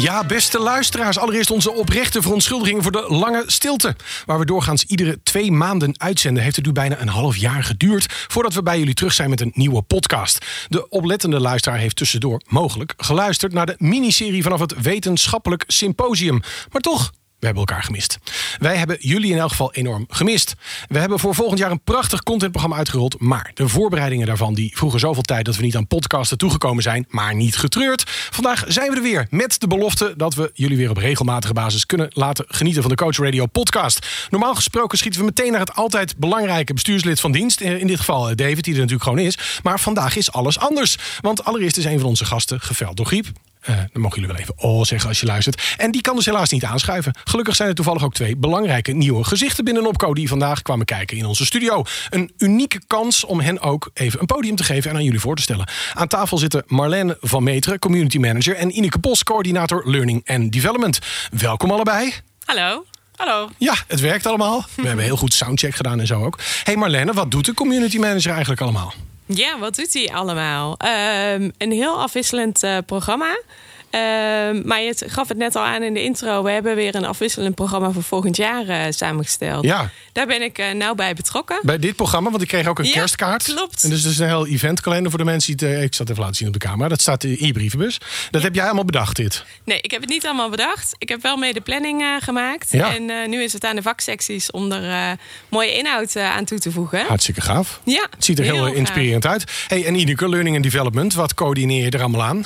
Ja, beste luisteraars, allereerst onze oprechte verontschuldiging voor de lange stilte. Waar we doorgaans iedere twee maanden uitzenden, heeft het nu bijna een half jaar geduurd voordat we bij jullie terug zijn met een nieuwe podcast. De oplettende luisteraar heeft tussendoor mogelijk geluisterd naar de miniserie vanaf het Wetenschappelijk Symposium. Maar toch, we hebben elkaar gemist. Wij hebben jullie in elk geval enorm gemist. We hebben voor volgend jaar een prachtig contentprogramma uitgerold. Maar de voorbereidingen daarvan die vroegen zoveel tijd dat we niet aan podcasten toegekomen zijn. Maar niet getreurd. Vandaag zijn we er weer met de belofte dat we jullie weer op regelmatige basis kunnen laten genieten van de Coach Radio podcast. Normaal gesproken schieten we meteen naar het altijd belangrijke bestuurslid van dienst. In dit geval eh, David, die er natuurlijk gewoon is. Maar vandaag is alles anders. Want allereerst is een van onze gasten geveld door griep. Uh, dan mogen jullie wel even oh zeggen als je luistert. En die kan dus helaas niet aanschuiven. Gelukkig zijn er toevallig ook twee belangrijke nieuwe gezichten binnen Opco die vandaag kwamen kijken in onze studio. Een unieke kans om hen ook even een podium te geven en aan jullie voor te stellen. Aan tafel zitten Marlene van Meteren, community manager, en Ineke Bos, coördinator Learning and Development. Welkom allebei. Hallo. Hallo. Ja, het werkt allemaal. We hebben heel goed soundcheck gedaan en zo ook. Hey Marlene, wat doet de community manager eigenlijk allemaal? Ja, wat doet hij allemaal? Um, een heel afwisselend uh, programma. Uh, maar je gaf het net al aan in de intro. We hebben weer een afwisselend programma voor volgend jaar uh, samengesteld. Ja. Daar ben ik uh, nou bij betrokken. Bij dit programma, want ik kreeg ook een ja, kerstkaart. Klopt. En dus het is een heel eventkalender voor de mensen die het, Ik zal het even laten zien op de camera. Dat staat in je brievenbus. Dat Ja. heb jij allemaal bedacht, dit? Nee, ik heb het niet allemaal bedacht. Ik heb wel mee de planning gemaakt. Ja. En nu is het aan de vaksecties om er mooie inhoud aan toe te voegen. Hartstikke gaaf. Ja, Het ziet er heel, heel eh, inspirerend uit. Hey, en Ineke, Learning and Development, wat coördineer je er allemaal aan?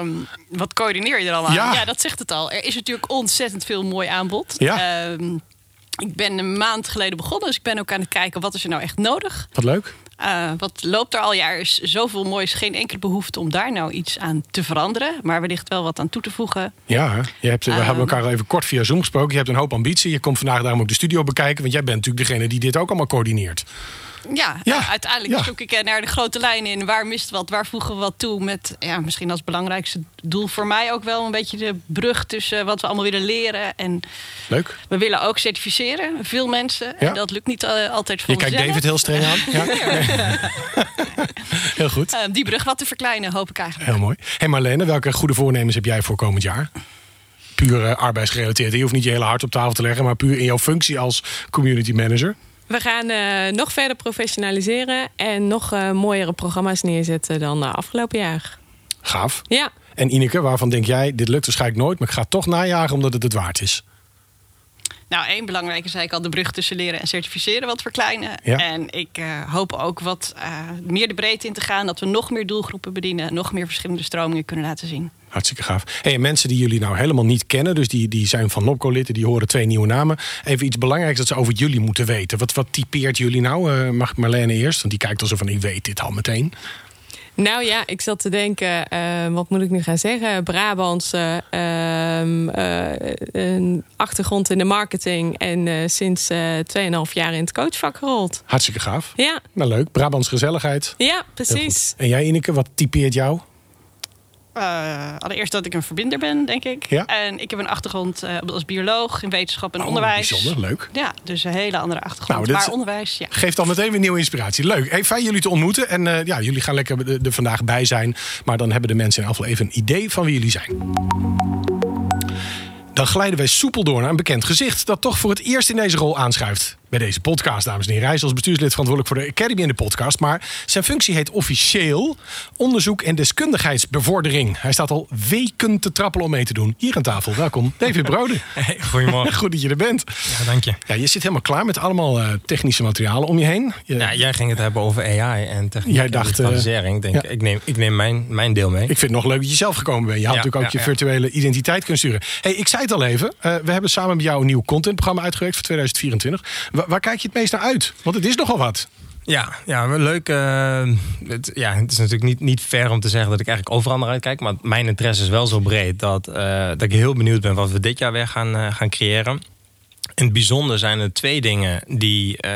Um, wat coördineer je er allemaal Ja. aan? Ja, dat zegt het al. Er is natuurlijk ontzettend veel mooi aanbod. Ja. Um, ik ben een maand geleden begonnen, dus ik ben ook aan het kijken wat is er nou echt nodig. Wat leuk. Uh, wat loopt er al jaar? Er is zoveel moois, geen enkele behoefte om daar nou iets aan te veranderen. Maar wellicht wel wat aan toe te voegen. Ja, hè? je hebt, we Ehm. hebben elkaar al even kort via Zoom gesproken. Je hebt een hoop ambitie. Je komt vandaag daarom ook de studio bekijken. Want jij bent natuurlijk degene die dit ook allemaal coördineert. Ja, Ja, uh, uiteindelijk ja. zoek ik eh, naar de grote lijnen in. Waar mist wat? Waar voegen we wat toe? Met ja, misschien als belangrijkste doel voor mij ook wel een beetje de brug tussen wat we allemaal willen leren. En Leuk. we willen ook certificeren, veel mensen. Ja. En dat lukt niet uh, altijd voor Je kijkt. David heel streng aan. Ja. heel goed. Uh, die brug wat te verkleinen, hoop ik eigenlijk. Heel mooi. Hey Marlene, welke goede voornemens heb jij voor komend jaar? Puur uh, arbeidsgerelateerd. Je hoeft niet je hele hart op tafel te leggen, maar puur in jouw functie als community manager. We gaan uh, nog verder professionaliseren en nog uh, mooiere programma's neerzetten dan uh, afgelopen jaar. Gaaf. Ja. En Ineke, waarvan denk jij, dit lukt waarschijnlijk nooit, maar ik ga het toch najagen omdat het het waard is? Nou, één belangrijke zei ik al, de brug tussen leren en certificeren wat verkleinen. Ja. En ik uh, hoop ook wat uh, meer de breedte in te gaan, dat we nog meer doelgroepen bedienen, nog meer verschillende stromingen kunnen laten zien. Hartstikke gaaf. Hey, en mensen die jullie nou helemaal niet kennen, dus die, die zijn van Nopco-lid, die horen twee nieuwe namen. Even iets belangrijks dat ze over jullie moeten weten. Wat, wat typeert jullie nou? Uh, mag Marlene eerst? Want die kijkt alsof van ik weet dit al meteen. Nou ja, ik zat te denken, uh, wat moet ik nu gaan zeggen? Brabantse, uh, uh, een achtergrond in de marketing en uh, sinds 2,5 jaar in het coachvak gerold. Hartstikke gaaf. Ja. Nou leuk, Brabants gezelligheid. Ja, precies. En jij Ineke, wat typeert jou? Uh, allereerst dat ik een verbinder ben, denk ik. Ja? En ik heb een achtergrond uh, als bioloog in wetenschap en oh, onderwijs. Bijzonder, leuk. Ja, dus een hele andere achtergrond. Nou, maar onderwijs, ja. Geeft al meteen weer nieuwe inspiratie. Leuk. Hey, fijn jullie te ontmoeten. En uh, ja, jullie gaan lekker er vandaag bij zijn. Maar dan hebben de mensen in ieder geval even een idee van wie jullie zijn. Dan glijden wij soepel door naar een bekend gezicht... dat toch voor het eerst in deze rol aanschuift bij deze podcast, dames en heren. Hij is als bestuurslid verantwoordelijk voor de Academy in de podcast. Maar zijn functie heet officieel onderzoek en deskundigheidsbevordering. Hij staat al weken te trappelen om mee te doen. Hier aan tafel, welkom. David Brode. Hey, goedemorgen. Goed dat je er bent. Ja, dank je. Ja, je zit helemaal klaar met allemaal uh, technische materialen om je heen. Je... Ja, jij ging het hebben over AI en techniek jij dacht, digitalisering. Ik denk, ja. ik neem, ik neem mijn, mijn deel mee. Ik vind het nog leuk dat je zelf gekomen bent. Je had Ja, natuurlijk ook je virtuele identiteit kunnen sturen. Hey, ik zei het al even. Uh, we hebben samen met jou een nieuw contentprogramma uitgewerkt voor 2024. Waar, kijk je het meest naar uit? Want het is nogal wat. Ja, ja leuk. eh, het, ja, het is natuurlijk niet, niet fair om te zeggen dat ik eigenlijk overal naar uitkijk. Maar mijn interesse is wel zo breed dat, eh, dat ik heel benieuwd ben wat we dit jaar weer gaan, eh, gaan creëren. In het bijzonder zijn er twee dingen die, eh,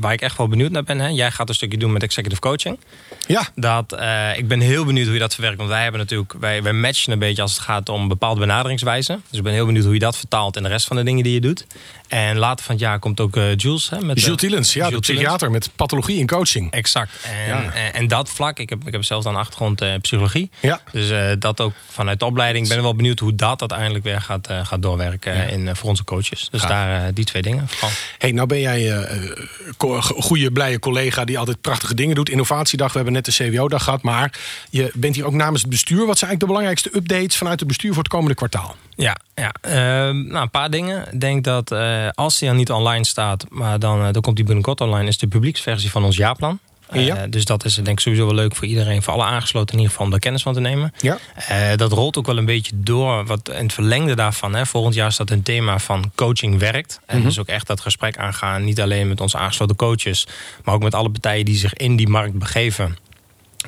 waar ik echt wel benieuwd naar ben. Hè. Jij gaat een stukje doen met executive coaching. Ja, Dat, eh, ik ben heel benieuwd hoe je dat verwerkt. Want wij hebben natuurlijk, wij, wij matchen een beetje als het gaat om bepaalde benaderingswijzen. Dus ik ben heel benieuwd hoe je dat vertaalt in de rest van de dingen die je doet. En later van het jaar komt ook eh, Jules. Hè, met, Jules Tillens, ja, de psychiater met pathologie en coaching. Exact. En, Ja. en, en dat vlak, ik heb, ik heb zelf dan een achtergrond psychologie. Ja. Dus dat ook vanuit de opleiding. Ik ben wel benieuwd hoe dat uiteindelijk weer gaat, gaat doorwerken in, voor onze coaches. Dus daar die twee dingen vooral. Hey, nou ben jij een goede, blije collega die altijd prachtige dingen doet. Innovatiedag, we hebben net de CWO-dag gehad. Maar je bent hier ook namens het bestuur. Wat zijn eigenlijk de belangrijkste updates vanuit het bestuur voor het komende kwartaal? Ja, ja. Ehm, nou, een paar dingen. Ik denk dat eh, als die dan niet online staat, maar dan, eh, dan komt die binnenkort online, is de publieksversie van ons jaarplan. Eh, dus dat is denk ik sowieso wel leuk voor iedereen, voor alle aangesloten in ieder geval om daar kennis van te nemen. Ja. Eh, dat rolt ook wel een beetje door. Wat in het verlengde daarvan. Hè, volgend jaar staat een thema van coaching werkt. En dus ook echt dat gesprek aangaan. Niet alleen met onze aangesloten coaches. Maar ook met alle partijen die zich in die markt begeven.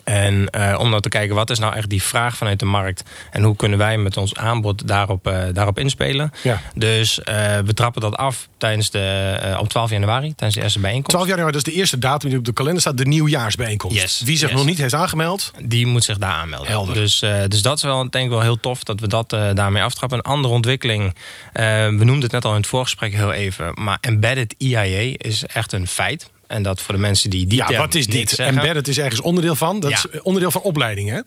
En eh, om nou te kijken, wat is nou echt die vraag vanuit de markt? En hoe kunnen wij met ons aanbod daarop, eh, daarop inspelen? Ja. Dus eh, we trappen dat af tijdens de, op 12 januari, tijdens de eerste bijeenkomst. 12 januari, dat is de eerste datum die op de kalender staat. De nieuwjaarsbijeenkomst. Yes, Wie zich yes. nog niet heeft aangemeld. Die moet zich daar aanmelden. Helder. Dus, dus dat is wel, denk ik wel heel tof dat we dat daarmee aftrappen. Een andere ontwikkeling, we noemden het net al in het voorgesprek heel even, maar embedded EIA is echt een feit. En dat voor de mensen die die Ja, wat is dit? zeggen. Embedded is ergens onderdeel van. Dat Ja. is onderdeel van opleiding, hè?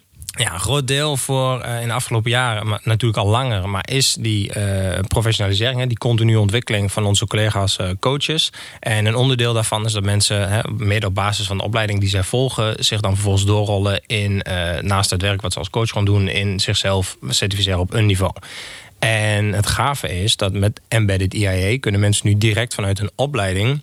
Ja, een groot deel voor eh, in de afgelopen jaren, maar natuurlijk al langer, maar is die eh, professionalisering, hè, die continue ontwikkeling van onze collega's eh, coaches. En een onderdeel daarvan is dat mensen, hè, mede op basis van de opleiding die zij volgen, zich dan vervolgens doorrollen in, eh, naast het werk wat ze als coach gaan doen, in zichzelf certificeren op een niveau. En het gave is dat met Embedded EIA kunnen mensen nu direct vanuit een opleiding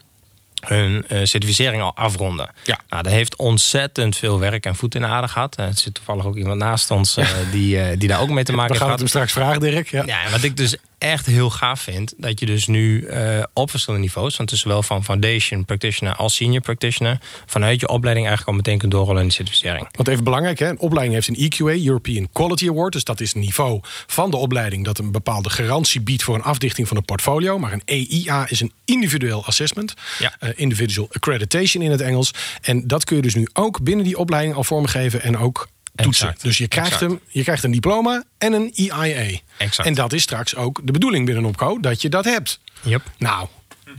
hun eh, certificering al afronden. Ja. Nou, dat heeft ontzettend veel werk en voet in de aarde gehad. Eh, Er zit toevallig ook iemand naast ons eh, die, eh, die daar ook mee te maken We gaan het heeft hem straks vragen, Dirk. Ja. Ja, wat ik dus echt heel gaaf vind, dat je dus nu eh, op verschillende niveaus, want het is zowel van foundation practitioner als senior practitioner, vanuit je opleiding eigenlijk al meteen kunt doorrollen in de certificering. Want even belangrijk, hè? een opleiding heeft een EQA, European Quality Award. Dus dat is het niveau van de opleiding dat een bepaalde garantie biedt voor een afdichting van een portfolio. Maar een EIA is een individueel assessment. Ja. Eh, individual accreditation in het Engels. En dat kun je dus nu ook binnen die opleiding al vormgeven en ook toetsen. Exact. Dus je krijgt, Exact. hem, je krijgt een diploma en een EIA. Exact. En dat is straks ook de bedoeling binnen Opco, dat je dat hebt. Yep. Nou,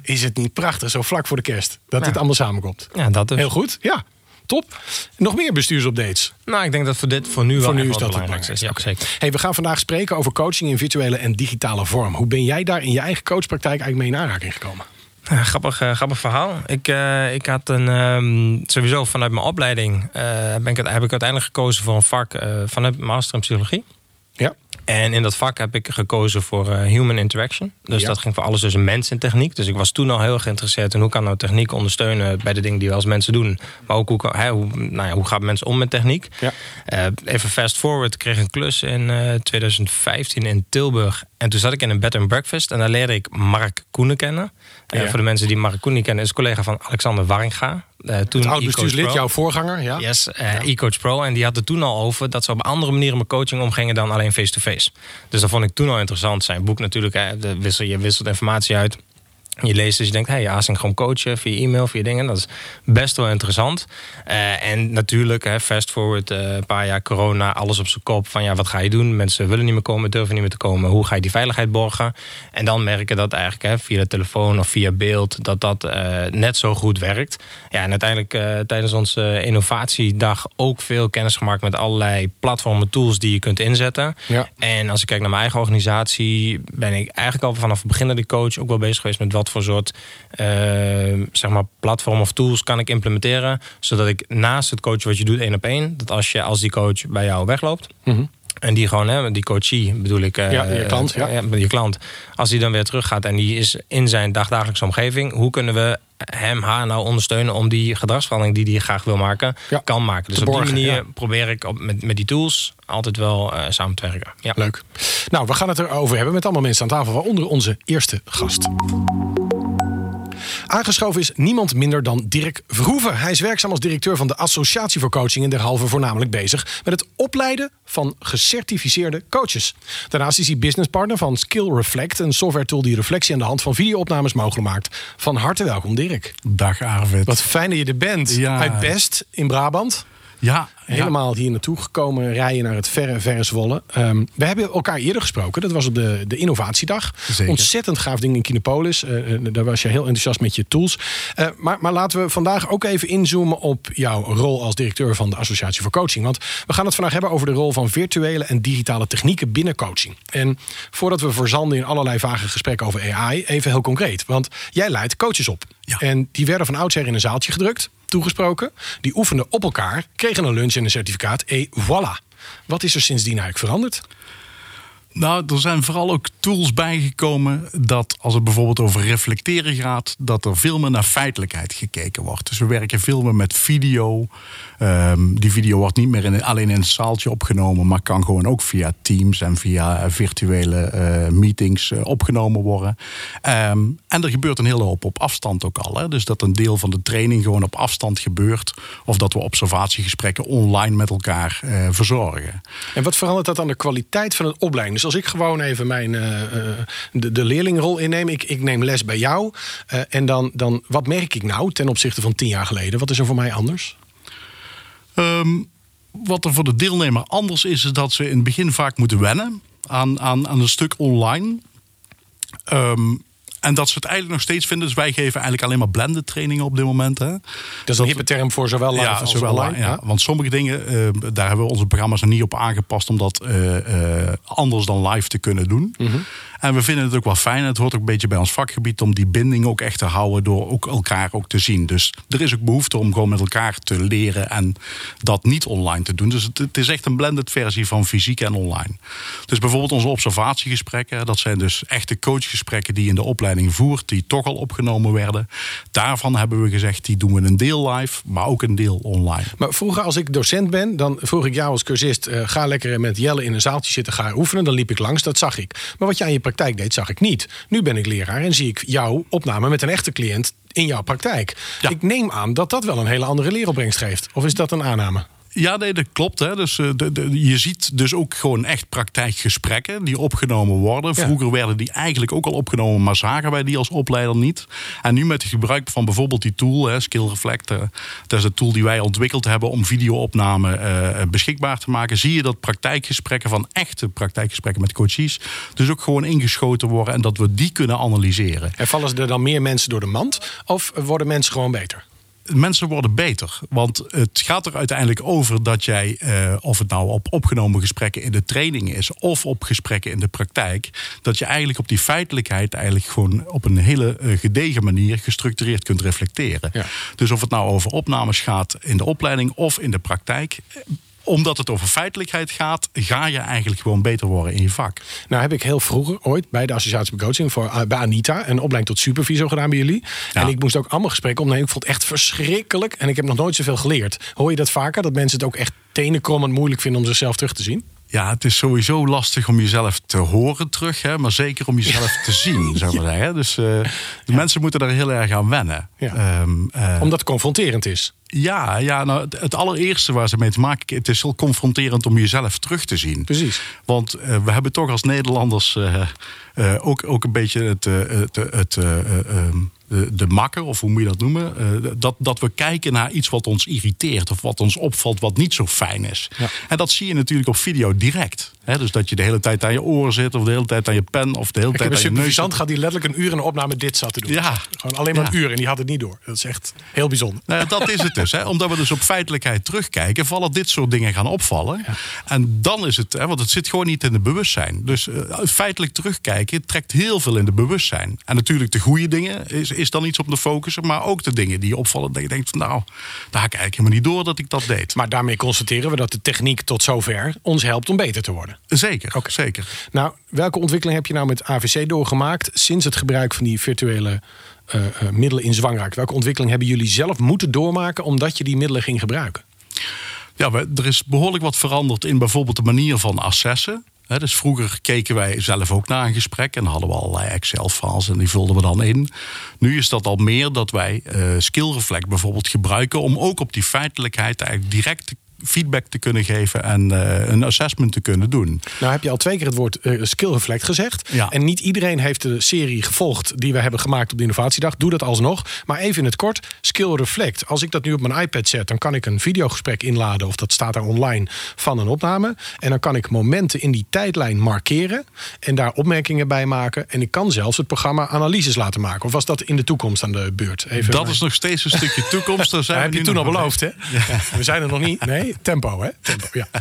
is het niet prachtig, zo vlak voor de kerst, dat Ja. dit allemaal samenkomt? Ja, dat dus. Heel goed, ja. Top. Nog meer bestuursupdates. Nou, ik denk dat voor dit voor nu wel Voor nu is dat het belangrijkste is. Ja, zeker. Hey, we gaan vandaag spreken over coaching in virtuele en digitale vorm. Hoe ben jij daar in je eigen coachpraktijk eigenlijk mee in aanraking gekomen? Ja, grappig, eh, grappig verhaal. Ik, eh, ik had een, ehm, sowieso vanuit mijn opleiding eh, ben ik, heb ik uiteindelijk gekozen voor een vak eh, vanuit master in psychologie. Ja. En in dat vak heb ik gekozen voor eh, human interaction. Dus Ja. dat ging voor alles tussen mens en techniek. Dus ik was toen al heel geïnteresseerd in hoe kan nou techniek ondersteunen bij de dingen die we als mensen doen. Maar ook hoe, hè, hoe, nou ja, hoe gaat mensen om met techniek. Ja. Eh, even fast forward, ik kreeg een klus in eh, 2015 in Tilburg. En toen zat ik in een bed and breakfast en daar leerde ik Mark Koenen kennen. Eh, Ja. voor de mensen die Mark Koenen kennen, is collega van Alexander Warringa. Eh, toen Het oud bestuurslid, pro. jouw voorganger. Ja. Yes, eh, e-coach pro. En die had het toen al over dat ze op andere manieren met coaching omgingen dan alleen face-to-face. Dus dat vond ik toen al interessant. Zijn boek natuurlijk, de wissel, je wisselt informatie uit. Je leest dus je denkt, hey, asynchroon coachen via e-mail, via dingen. Dat is best wel interessant. Eh, en natuurlijk, hè, fast forward, eh, een paar jaar corona, alles op zijn kop. Van ja, wat ga je doen? Mensen willen niet meer komen, durven niet meer te komen. Hoe ga je die veiligheid borgen? En dan merken dat eigenlijk hè, via de telefoon of via beeld, dat dat eh, net zo goed werkt. Ja, en uiteindelijk tijdens onze innovatiedag ook veel kennis gemaakt met allerlei platformen, tools die je kunt inzetten. Ja. En als ik kijk naar mijn eigen organisatie, ben ik eigenlijk al vanaf het begin dat ik coach ook wel bezig geweest met wat voor soort eh, zeg maar platform of tools kan ik implementeren. Zodat ik naast het coachen wat je doet één op één, dat als je als die coach bij jou wegloopt. En die gewoon, hè, die coachie bedoel ik. eh, Ja, je klant, ja. je klant. Als die dan weer teruggaat en die is in zijn dagdagelijkse omgeving, hoe kunnen we hem, haar nou ondersteunen om die gedragsverandering die hij graag wil maken, Ja, kan maken. Dus op die manier ja. probeer ik op, met, met die tools altijd wel eh, samen te werken. Ja. Leuk. Nou, we gaan het erover hebben met allemaal mensen aan tafel, waaronder onze eerste gast. Aangeschoven is niemand minder dan Dirk Verhoeven. Hij is werkzaam als directeur van de Associatie voor Coaching en derhalve voornamelijk bezig met het opleiden van gecertificeerde coaches. Daarnaast is hij businesspartner van Skill Reflect, een software tool die reflectie aan de hand van videoopnames mogelijk maakt. Van harte welkom, Dirk. Dag Arvid. Wat fijn dat je er bent. Ja. Uit Best in Brabant. Ja, Helemaal hier naartoe gekomen, rijden naar het verre, verre Zwolle. Ehm, we hebben elkaar eerder gesproken. Dat was op de, de innovatiedag. Zeker. Ontzettend gaaf ding in Kinepolis. Eh, eh, daar was je heel enthousiast met je tools. Eh, maar, maar laten we vandaag ook even inzoomen op jouw rol als directeur van de Associatie voor Coaching. Want we gaan het vandaag hebben over de rol van virtuele en digitale technieken binnen coaching. En voordat we verzanden in allerlei vage gesprekken over AI, even heel concreet. Want jij leidt coaches op. En die werden van oudsher in een zaaltje gedrukt toegesproken. Die oefenden op elkaar, kregen een lunch en een certificaat. Et voilà. Wat is er sindsdien eigenlijk veranderd? Nou, er zijn vooral ook tools bijgekomen dat als het bijvoorbeeld over reflecteren gaat, dat er veel meer naar feitelijkheid gekeken wordt. Dus we werken veel meer met video. Ehm, die video wordt niet meer in, alleen in een zaaltje opgenomen, maar kan gewoon ook via Teams en via eh, virtuele eh, meetings eh, opgenomen worden. Ehm, en er gebeurt een hele hoop op afstand ook al. Hè? Dus dat een deel van de training gewoon op afstand gebeurt. Of dat we observatiegesprekken online met elkaar verzorgen. En wat verandert dat aan de kwaliteit van het opleiding? Dus als ik gewoon even mijn, de, de leerlingrol inneem, ik, ik neem les bij jou. en dan, dan, wat merk ik nou ten opzichte van tien jaar geleden? Wat is er voor mij anders? Ehm, wat er voor de deelnemer anders is, is dat ze in het begin vaak moeten wennen aan, aan, aan een stuk online. Ehm, en dat ze het eigenlijk nog steeds vinden. Dus wij geven eigenlijk alleen maar blended trainingen op dit moment. Hè. Dat is een hippe term voor zowel live Ja, als zowel online. ja. Want sommige dingen, eh, daar hebben we onze programma's nog niet op aangepast om dat eh, eh, anders dan live te kunnen doen. Mhm. En we vinden het ook wel fijn. Het hoort ook een beetje bij ons vakgebied om die binding ook echt te houden door ook elkaar ook te zien. Dus er is ook behoefte om gewoon met elkaar te leren en dat niet online te doen. Dus het, het is echt een blended versie van fysiek en online. Dus bijvoorbeeld onze observatiegesprekken, dat zijn dus echte coachgesprekken die in de opleiding voert, die toch al opgenomen werden. Daarvan hebben we gezegd, die doen we een deel live, maar ook een deel online. Maar vroeger als ik docent ben, dan vroeg ik jou als cursist... eh, ga lekker met Jelle in een zaaltje zitten, ga oefenen. Dan liep ik langs, dat zag ik. Maar wat jij in je praktijk deed, zag ik niet. Nu ben ik leraar en zie ik jouw opname met een echte cliënt in jouw praktijk. Ja. Ik neem aan dat dat wel een hele andere leeropbrengst geeft. Of is dat een aanname? Ja, nee, dat klopt. Hè. Dus, eh, de, de, je ziet dus ook gewoon echt praktijkgesprekken die opgenomen worden. Ja. Vroeger werden die eigenlijk ook al opgenomen, maar zagen wij die als opleider niet. En nu met het gebruik van bijvoorbeeld die tool, hè, Skill Reflect, eh, dat is de tool die wij ontwikkeld hebben om videoopname eh, beschikbaar te maken, zie je dat praktijkgesprekken van echte praktijkgesprekken met coaches dus ook gewoon ingeschoten worden en dat we die kunnen analyseren. En vallen er dan meer mensen door de mand? Of worden mensen gewoon beter? Mensen worden beter. Want het gaat er uiteindelijk over dat jij, eh, of het nou op opgenomen gesprekken in de training is, of op gesprekken in de praktijk, dat je eigenlijk op die feitelijkheid eigenlijk gewoon op een hele eh, gedegen manier gestructureerd kunt reflecteren. Ja. Dus of het nou over opnames gaat in de opleiding of in de praktijk. Omdat het over feitelijkheid gaat, ga je eigenlijk gewoon beter worden in je vak. Nou heb ik heel vroeger ooit bij de Associatie Coaching voor, eh, bij Anita een opleiding tot supervisor gedaan bij jullie. Ja. En ik moest ook allemaal gesprekken opnemen. Ik vond het echt verschrikkelijk en ik heb nog nooit zoveel geleerd. Hoor je dat vaker? Dat mensen het ook echt tenenkrommend moeilijk vinden om zichzelf terug te zien? Ja, het is sowieso lastig om jezelf te horen terug, hè, maar zeker om jezelf te zien, zou maar zeggen. Dus eh, de mensen moeten daar heel erg aan wennen. Ja. Ehm, eh, Omdat het confronterend is. ja, ja nou, het- het allereerste waar ze mee te maken het is heel confronterend om jezelf terug te zien. Precies. Want eh, we hebben toch als Nederlanders ook, ook een beetje het, het, het, eh, eh, ehm, de, de makker, of hoe moet je dat noemen? eh, dat, dat we kijken naar iets wat ons irriteert of wat ons opvalt, wat niet zo fijn is. Ja. En dat zie je natuurlijk op video direct. Dus dat je de hele tijd aan je oren zit, of de hele tijd aan je pen, of de hele tijd aan je neus. gehad die letterlijk een uur in de opname dit zat te doen. Ja. Gewoon alleen maar Ja. een uur en die had het niet door. Dat is echt heel bijzonder. Nou dat is het dus. Omdat we dus op feitelijkheid terugkijken, vallen dit soort dingen gaan opvallen. En dan is het, hè, want het zit gewoon niet in het bewustzijn. Dus eh, feitelijk terugkijken trekt heel veel in het bewustzijn. En natuurlijk de goede dingen is, is dan iets op te focussen. Maar ook de dingen die opvallen, dat je denkt van nou, daar had ik eigenlijk helemaal niet door dat ik dat deed. Maar daarmee constateren we dat de techniek tot zover ons helpt om beter te worden. Zeker, zeker. Nou, welke ontwikkeling heb je nou met AVC doorgemaakt sinds het gebruik van die virtuele eh, eh, middelen in zwangerheid? Welke ontwikkeling hebben jullie zelf moeten doormaken omdat je die middelen ging gebruiken? Ja, er is behoorlijk wat veranderd in bijvoorbeeld de manier van assessen. Dus vroeger keken wij zelf ook naar een gesprek en hadden we allerlei Excel-files en die vulden we dan in. Nu is dat al meer dat wij uh, SkillReflect bijvoorbeeld gebruiken om ook op die feitelijkheid eigenlijk direct te feedback te kunnen geven en uh, een assessment te kunnen doen. Nou heb je al twee keer het woord uh, skill reflect gezegd. Ja. En niet iedereen heeft de serie gevolgd die we hebben gemaakt op de innovatiedag. Doe dat alsnog. Maar even in het kort, skill reflect. Als ik dat nu op mijn iPad zet, dan kan ik een videogesprek inladen of dat staat daar online van een opname. En dan kan ik momenten in die tijdlijn markeren en daar opmerkingen bij maken. En ik kan zelfs het programma analyses laten maken. Of was dat in de toekomst aan de beurt? Even dat is nog steeds een stukje toekomst. Daar zijn heb je toen al beloofd, hè? Ja. We zijn er nog niet. Nee, tempo, hè? Tempo, ja.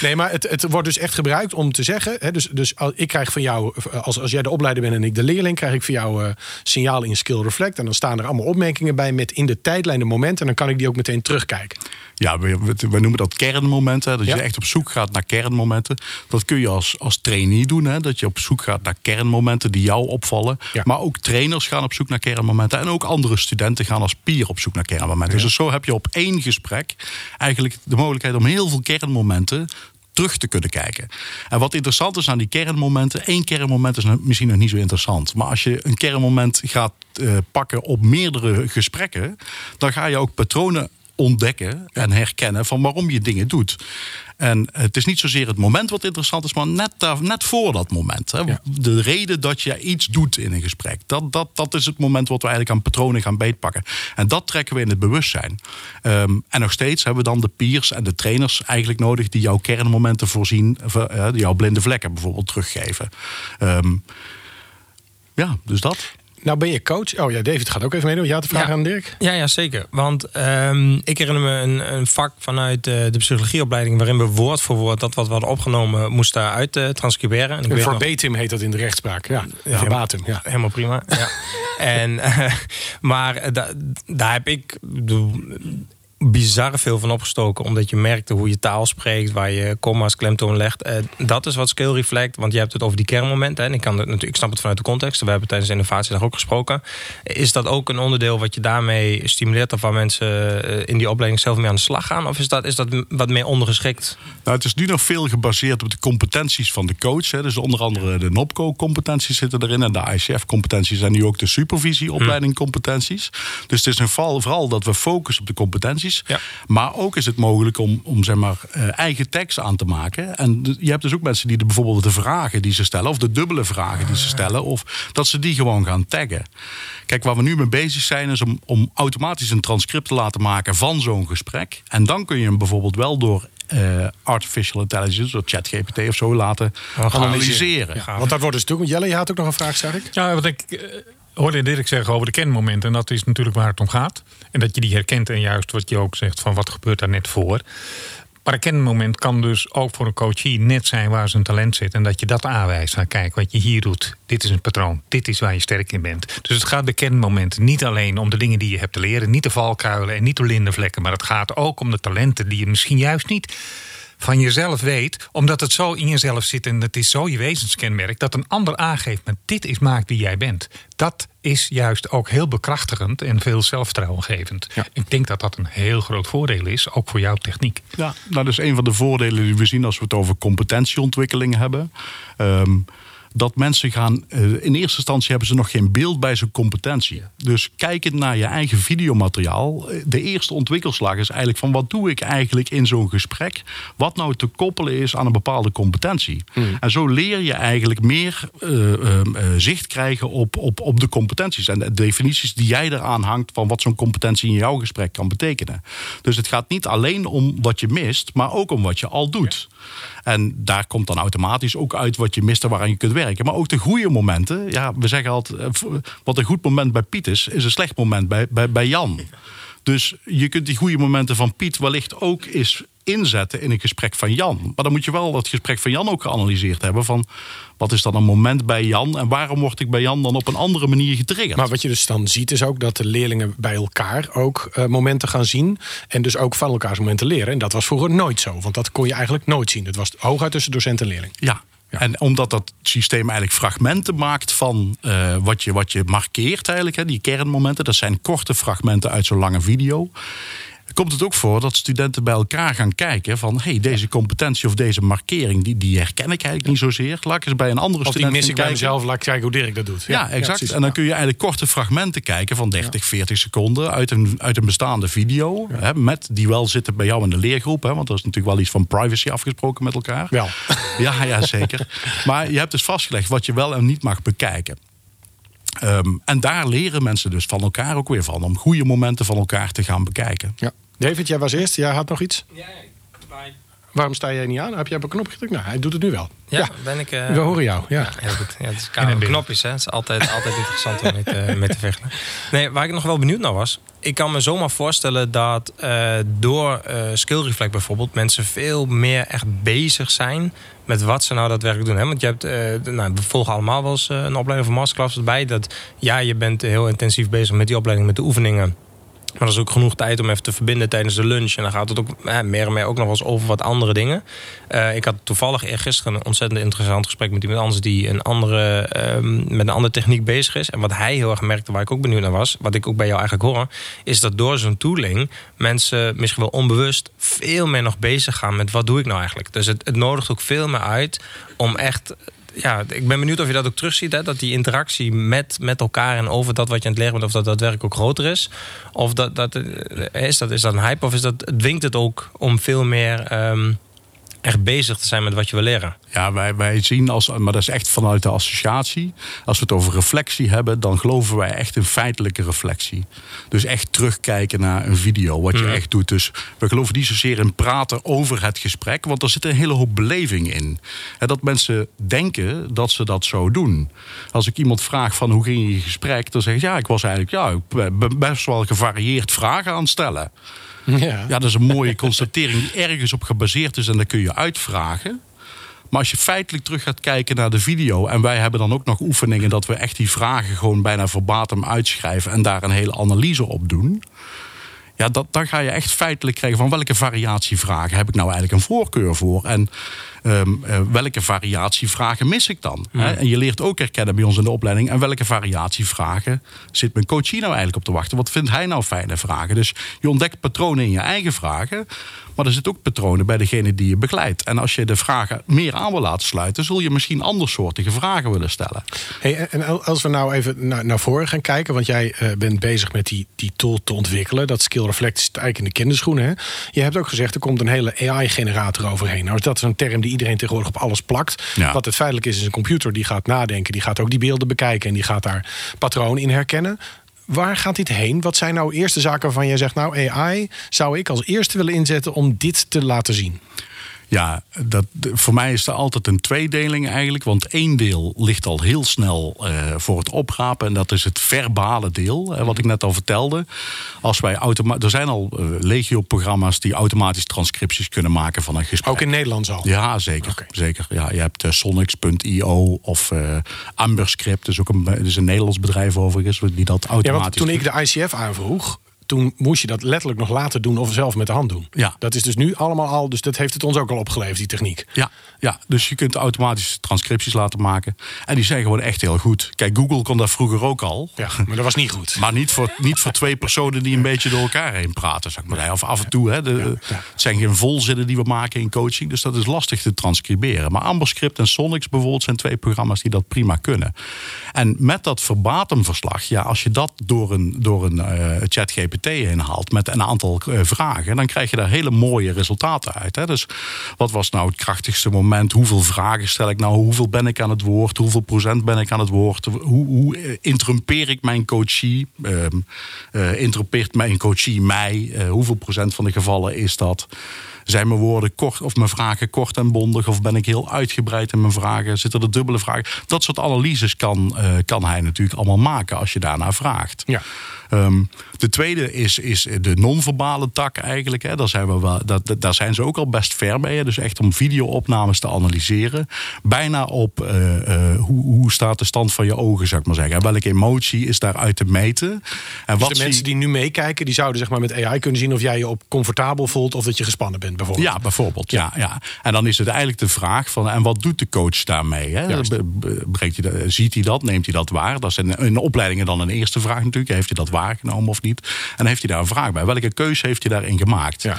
Nee, maar het, het wordt dus echt gebruikt om te zeggen. Hè, dus, dus ik krijg van jou, als, als jij de opleider bent en ik de leerling, krijg ik van jou uh, signaal in Skill Reflect. En dan staan er allemaal opmerkingen bij met in de tijdlijn de momenten. En dan kan ik die ook meteen terugkijken. Ja, we, we noemen dat kernmomenten. Dat Ja. je echt op zoek gaat naar kernmomenten. Dat kun je als, als trainee doen. Hè? Dat je op zoek gaat naar kernmomenten die jou opvallen. Ja. Maar ook trainers gaan op zoek naar kernmomenten. En ook andere studenten gaan als peer op zoek naar kernmomenten. Dus zo heb je op één gesprek eigenlijk de mogelijkheid om heel veel kernmomenten terug te kunnen kijken. En wat interessant is aan die kernmomenten, één kernmoment is misschien nog niet zo interessant. Maar als je een kernmoment gaat eh, pakken op meerdere gesprekken, dan ga je ook patronen ontdekken en herkennen van waarom je dingen doet. En het is niet zozeer het moment wat interessant is, maar net, daar, net voor dat moment. Hè. Ja. De reden dat je iets doet in een gesprek. Dat, dat, dat is het moment wat we eigenlijk aan patronen gaan beetpakken. En dat trekken we in het bewustzijn. Ehm, en nog steeds hebben we dan de peers en de trainers eigenlijk nodig die jouw kernmomenten voorzien, eh, die jouw blinde vlekken bijvoorbeeld teruggeven. Ehm, ja, dus dat. Nou ben je coach. Oh ja, David gaat ook even meedoen. Je had de vraag Ja. aan Dirk. Ja, ja zeker. Want ehm, ik herinner me een, een vak vanuit eh, de psychologieopleiding... waarin we woord voor woord dat wat we hadden opgenomen moesten uit eh, transcriberen. En ik weet nog- Verbatim heet dat in de rechtspraak. Ja, verbatim. Ja. Helemaal prima. Ja. en, eh, maar da- daar heb ik bedoel, bizar veel van opgestoken. Omdat je merkte hoe je taal spreekt, waar je comma's, klemtoon legt. Eh, dat is wat skill reflect. Want je hebt het over die kernmomenten. En ik, kan het, natuurlijk, snap het vanuit de context. We hebben tijdens de innovatiedag ook gesproken. Is dat ook een onderdeel wat je daarmee stimuleert? Of waar mensen eh, in die opleiding zelf mee aan de slag gaan? Of is dat, is dat wat meer ondergeschikt? Nou, het is nu nog veel gebaseerd op de competenties van de coach. Hè. Dus onder andere de NOPCO-competenties zitten erin. En de ICF-competenties en nu ook de supervisie-opleiding-competenties. Dus het is een vooral, vooral dat we focussen op de competenties. Ja. Maar ook is het mogelijk om, om zeg maar, eh, eigen tekst aan te maken. En je hebt dus ook mensen die de, bijvoorbeeld de vragen die ze stellen... of de dubbele vragen die ze stellen... of dat ze die gewoon gaan taggen. Kijk, waar we nu mee bezig zijn... is om, om automatisch een transcript te laten maken van zo'n gesprek. En dan kun je hem bijvoorbeeld wel door... eh, artificial intelligence, door ChatGPT of zo laten analyseren. Ja, want dat wordt dus natuurlijk. Jelle, je had ook nog een vraag, zeg ik. Ja, wat ik eh, hoorde Dirk zeggen over de kernmomenten. En dat is natuurlijk waar het om gaat. En dat je die herkent en juist wat je ook zegt van wat gebeurt daar net voor. Maar een kernmoment kan dus ook voor een coachie net zijn waar zijn talent zit. En dat je dat aanwijst. Van kijk, wat je hier doet, dit is een patroon. Dit is waar je sterk in bent. Dus het gaat bij kernmomenten niet alleen om de dingen die je hebt te leren. Niet de valkuilen en niet de blinde vlekken. Maar het gaat ook om de talenten die je misschien juist niet van jezelf weet, omdat het zo in jezelf zit en het is zo je wezenskenmerk, dat een ander aangeeft, maar dit is maakt wie jij bent. Dat is juist ook heel bekrachtigend en veel zelfvertrouwengevend. Ik denk dat dat een heel groot voordeel is, ook voor jouw techniek. Ja, dat is een van de voordelen die we zien als we het over competentieontwikkeling hebben. Ehm, dat mensen gaan, eh, in eerste instantie hebben ze nog geen beeld bij zijn competentie. Dus kijkend naar je eigen videomateriaal, eh, de eerste ontwikkelslag is eigenlijk van wat doe ik eigenlijk in zo'n gesprek, wat nou te koppelen is aan een bepaalde competentie. En zo leer je eigenlijk meer eh, eh, eh, zicht krijgen op, op, op de competenties en de definities die jij eraan hangt van wat zo'n competentie in jouw gesprek kan betekenen. Dus het gaat niet alleen om wat je mist, maar ook om wat je al doet. En daar komt dan automatisch ook uit wat je mist en waaraan je kunt werken. Maar ook de goede momenten. Ja, we zeggen altijd, eh, wat een goed moment bij Piet is, is een slecht moment bij, bij, bij Jan. Dus je kunt die goede momenten van Piet wellicht ook eens inzetten in een gesprek van Jan. Maar dan moet je wel dat gesprek van Jan ook geanalyseerd hebben. Van wat is dan een moment bij Jan en waarom word ik bij Jan dan op een andere manier getriggerd? Maar wat je dus dan ziet is ook dat de leerlingen bij elkaar ook eh, momenten gaan zien. En dus ook van elkaars momenten leren. En dat was vroeger nooit zo. Want dat kon je eigenlijk nooit zien. Het was hooguit tussen docent en leerling. Ja. En omdat dat systeem eigenlijk fragmenten maakt van eh, wat, je, wat je markeert eigenlijk, hè, die kernmomenten, dat zijn korte fragmenten uit zo'n lange video. Komt het ook voor dat studenten bij elkaar gaan kijken van hey, deze competentie of deze markering, die, die herken ik eigenlijk niet zozeer. Laat ik eens bij een andere Of die student mis ik bij mezelf, laat ik kijken hoe Dirk dat doet. Ja, exact. en dan kun je eigenlijk korte fragmenten kijken van 30, 40 seconden uit een, uit een bestaande video. Hè, met die wel zitten bij jou in de leergroep. Hè, want er is natuurlijk wel iets van privacy afgesproken met elkaar. Wel. Ja, ja, zeker. maar je hebt dus vastgelegd wat je wel en niet mag bekijken. Ehm, en daar leren mensen dus van elkaar ook weer van. Om goede momenten van elkaar te gaan bekijken. Ja. David, jij was eerst. Jij had nog iets? Waarom sta jij niet aan? Heb jij op een knop gedrukt? Nou, hij doet het nu wel. Ja, ben ik... eh, We horen jou. Ja. Heel goed. Ja, het is knopjes, hè. Het is altijd, altijd interessant om mee te, mee te vechten. Nee, waar ik nog wel benieuwd naar was... Ik kan me zomaar voorstellen dat eh, door eh Skill Reflect bijvoorbeeld... mensen veel meer echt bezig zijn met wat ze nou daadwerkelijk doen. Hè? Want je hebt, eh, nou, we volgen allemaal wel eens een opleiding van masterclass erbij. Dat ja, je bent heel intensief bezig met die opleiding, met de oefeningen. Maar er is ook genoeg tijd om even te verbinden tijdens de lunch. En dan gaat het ook eh, meer en meer ook nog wel eens over wat andere dingen. Eh, ik had toevallig eergisteren een ontzettend interessant gesprek met iemand anders die een andere, ehm, met een andere techniek bezig is. En wat hij heel erg merkte, waar ik ook benieuwd naar was, wat ik ook bij jou eigenlijk hoor, is dat door zo'n tooling mensen misschien wel onbewust veel meer nog bezig gaan met wat doe ik nou eigenlijk. Dus het, het nodigt ook veel meer uit om echt ja, ik ben benieuwd of je dat ook terugziet. Hè? Dat die interactie met, met elkaar en over dat wat je aan het leren bent, of dat daadwerkelijk ook groter is. Of dat, dat, eh, is, dat, is dat een hype of is dat, dwingt het ook om veel meer ehm, echt bezig te zijn met wat je wil leren? Ja, wij, wij zien als, maar dat is echt vanuit de associatie. Als we het over reflectie hebben, dan geloven wij echt in feitelijke reflectie. Dus echt terugkijken naar een video, wat je Mhm. echt doet. Dus we geloven niet zozeer in praten over het gesprek, want er zit een hele hoop beleving in. En dat mensen denken dat ze dat zo doen. Als ik iemand vraag van hoe ging je gesprek, dan zeg ik ja, ik was eigenlijk ja, ik ben best wel gevarieerd vragen aan het stellen. Ja. Ja, dat is een mooie constatering die ergens op gebaseerd is en dat kun je uitvragen. Maar als je feitelijk terug gaat kijken naar de video... en wij hebben dan ook nog oefeningen... dat we echt die vragen gewoon bijna verbatim uitschrijven... en daar een hele analyse op doen... Ja, dat, dan ga je echt feitelijk krijgen van welke variatievragen heb ik nou eigenlijk een voorkeur voor. En eh, welke variatievragen mis ik dan? Hè? En je leert ook herkennen bij ons in de opleiding. En welke variatievragen zit mijn coachie nou eigenlijk op te wachten? Wat vindt hij nou fijne vragen? Dus je ontdekt patronen in je eigen vragen. Maar er zitten ook patronen bij degene die je begeleidt. En als je de vragen meer aan wil laten sluiten, zul je misschien andersoortige vragen willen stellen. Hey, en als we nou even naar, naar voren gaan kijken, want jij eh, bent bezig met die, die tool te ontwikkelen. Dat Skill Reflect is eigenlijk in de kinderschoenen. Hè? Je hebt ook gezegd, er komt een hele AI-generator overheen. Nou, dat is een term die iedereen tegenwoordig op alles plakt. Ja. Wat het feitelijk is, is een computer die gaat nadenken, die gaat ook die beelden bekijken en die gaat daar patronen in herkennen. Waar gaat dit heen? Wat zijn nou eerste zaken waarvan jij zegt, nou AI zou ik als eerste willen inzetten om dit te laten zien? Ja, dat, voor mij is er altijd een tweedeling eigenlijk. Want één deel ligt al heel snel eh, voor het oprapen. En dat is het verbale deel, hè, wat ik net al vertelde. Als wij er zijn al eh, legio-programma's die automatisch transcripties kunnen maken van een gesprek. Ook in Nederland al? Ja, zeker. Zeker. Ja, je hebt eh, Sonics.io of eh Amberscript. Dat is ook een, is een Nederlands bedrijf overigens. Die dat Ja, automatisch want toen ik de ICF aanvroeg, toen moest je dat letterlijk nog laten doen of zelf met de hand doen. Ja. Dat is dus nu allemaal al, dus dat heeft het ons ook al opgeleverd, die techniek. Ja, ja, dus je kunt automatische transcripties laten maken. En die zijn gewoon echt heel goed. Kijk, Google kon dat vroeger ook al. Ja, maar dat was niet goed. Maar niet voor, niet voor twee personen die een beetje door elkaar heen praten. Zeg maar. Of af en toe. Hè, de, Het zijn geen volzinnen die we maken in coaching. Dus dat is lastig te transcriberen. Maar Amberscript en Sonics bijvoorbeeld zijn twee programma's die dat prima kunnen. En met dat verbatimverslag, ja, als je dat door een, door een eh, chat GPT heen haalt met een aantal eh, vragen, dan krijg je daar hele mooie resultaten uit. Hè. Dus wat was nou het krachtigste moment? Hoeveel vragen stel ik nou? Hoeveel ben ik aan het woord? Hoeveel procent ben ik aan het woord? Hoe, hoe eh, interrumpeer ik mijn coachie? Eh, interrumpeert mijn coachie mij? Hoeveel procent van de gevallen is dat? Zijn mijn woorden kort of mijn vragen kort en bondig? Of ben ik heel uitgebreid in mijn vragen? Zitten er dubbele vragen? Dat soort analyses kan, eh, kan hij natuurlijk allemaal maken als je daarnaar vraagt. Ja. Ehm, de tweede is, is de non-verbale tak eigenlijk. Hè. Daar, zijn we wel, dat, daar zijn ze ook al best ver bij. hè. Dus echt om videoopnames te analyseren. Bijna op eh, eh, hoe, hoe staat de stand van je ogen, zou ik maar zeggen. En welke emotie is daaruit te meten? En Dus wat de mensen die nu meekijken, die zouden zeg maar met AI kunnen zien of jij je op comfortabel voelt of dat je gespannen bent, bijvoorbeeld. Ja, bijvoorbeeld. Ja, ja. En dan is het eigenlijk de vraag van, en wat doet de coach daarmee? Hè? Brengt hij dat, ziet hij dat? Neemt hij dat waar? Dat is in, in opleidingen dan een eerste vraag natuurlijk. Heeft hij dat waargenomen of niet? dan heeft hij daar een vraag bij. Welke keuze heeft hij daarin gemaakt? Ja.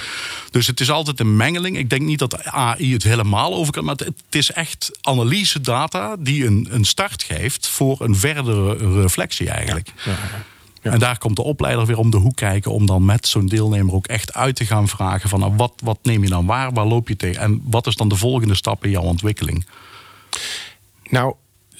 Dus het is altijd een mengeling. Ik denk niet dat AI het helemaal over kan. Maar het, het is echt analyse data die een, een start geeft voor een verdere reflectie eigenlijk. Ja. En daar komt de opleider weer om de hoek kijken. Om dan met zo'n deelnemer ook echt uit te gaan vragen. Van nou, wat, wat neem je dan waar? Waar loop je tegen? En wat is dan de volgende stap in jouw ontwikkeling? Nou,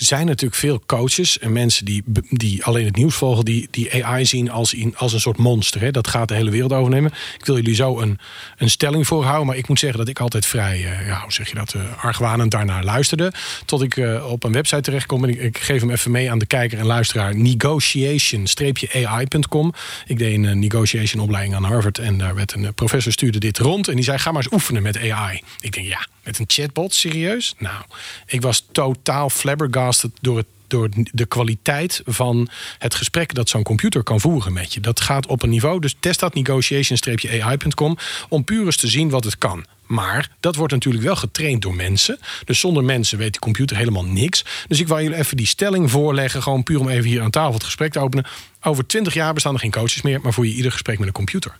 zijn natuurlijk veel coaches en mensen die, die alleen het nieuws volgen, die, die AI zien als, in, als een soort monster. Hè? Dat gaat de hele wereld overnemen. Ik wil jullie zo een, een stelling voorhouden, maar ik moet zeggen dat ik altijd vrij, uh, ja, hoe zeg je dat, uh, argwanend daarnaar luisterde. Tot ik uh, op een website terechtkom en ik, ik, geef hem even mee aan de kijker en luisteraar. Negotiation-ai.com. Ik deed een negotiation opleiding aan Harvard en daar werd een professor stuurde dit rond en die zei: ga maar eens oefenen met AI. Ik denk ja, met een chatbot, serieus? Nou, ik was totaal flabbergasted door het door de kwaliteit van het gesprek dat zo'n computer kan voeren met je. Dat gaat op een niveau, dus test dat negotiation-ai.com om puur eens te zien wat het kan. Maar dat wordt natuurlijk wel getraind door mensen. Dus zonder mensen weet de computer helemaal niks. Dus ik wil jullie even die stelling voorleggen. Gewoon puur om even hier aan tafel het gesprek te openen. Over 20 jaar bestaan er geen coaches meer, maar voer je ieder gesprek met een computer.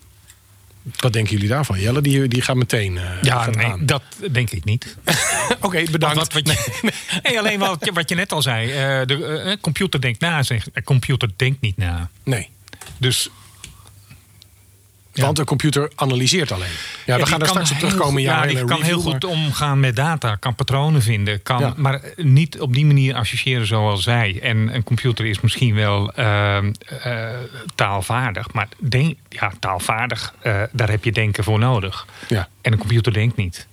Wat denken jullie daarvan? Jelle, die, die gaat meteen. Uh, ja, nee, aan. dat denk ik niet. Oké, okay, bedankt. Wat, wat je, nee, alleen wat je, wat je net al zei. Uh, de uh, computer denkt na, zegt. De computer denkt niet na. Nee. Dus. Ja. Want een computer analyseert alleen. Ja, we gaan er straks op terugkomen. Ja, die kan heel goed omgaan met data, kan patronen vinden, kan, ja. maar niet op die manier associëren zoals zij. En een computer is misschien wel uh, uh, taalvaardig, maar denk, ja, taalvaardig, uh, daar heb je denken voor nodig. Ja. En een computer denkt niet.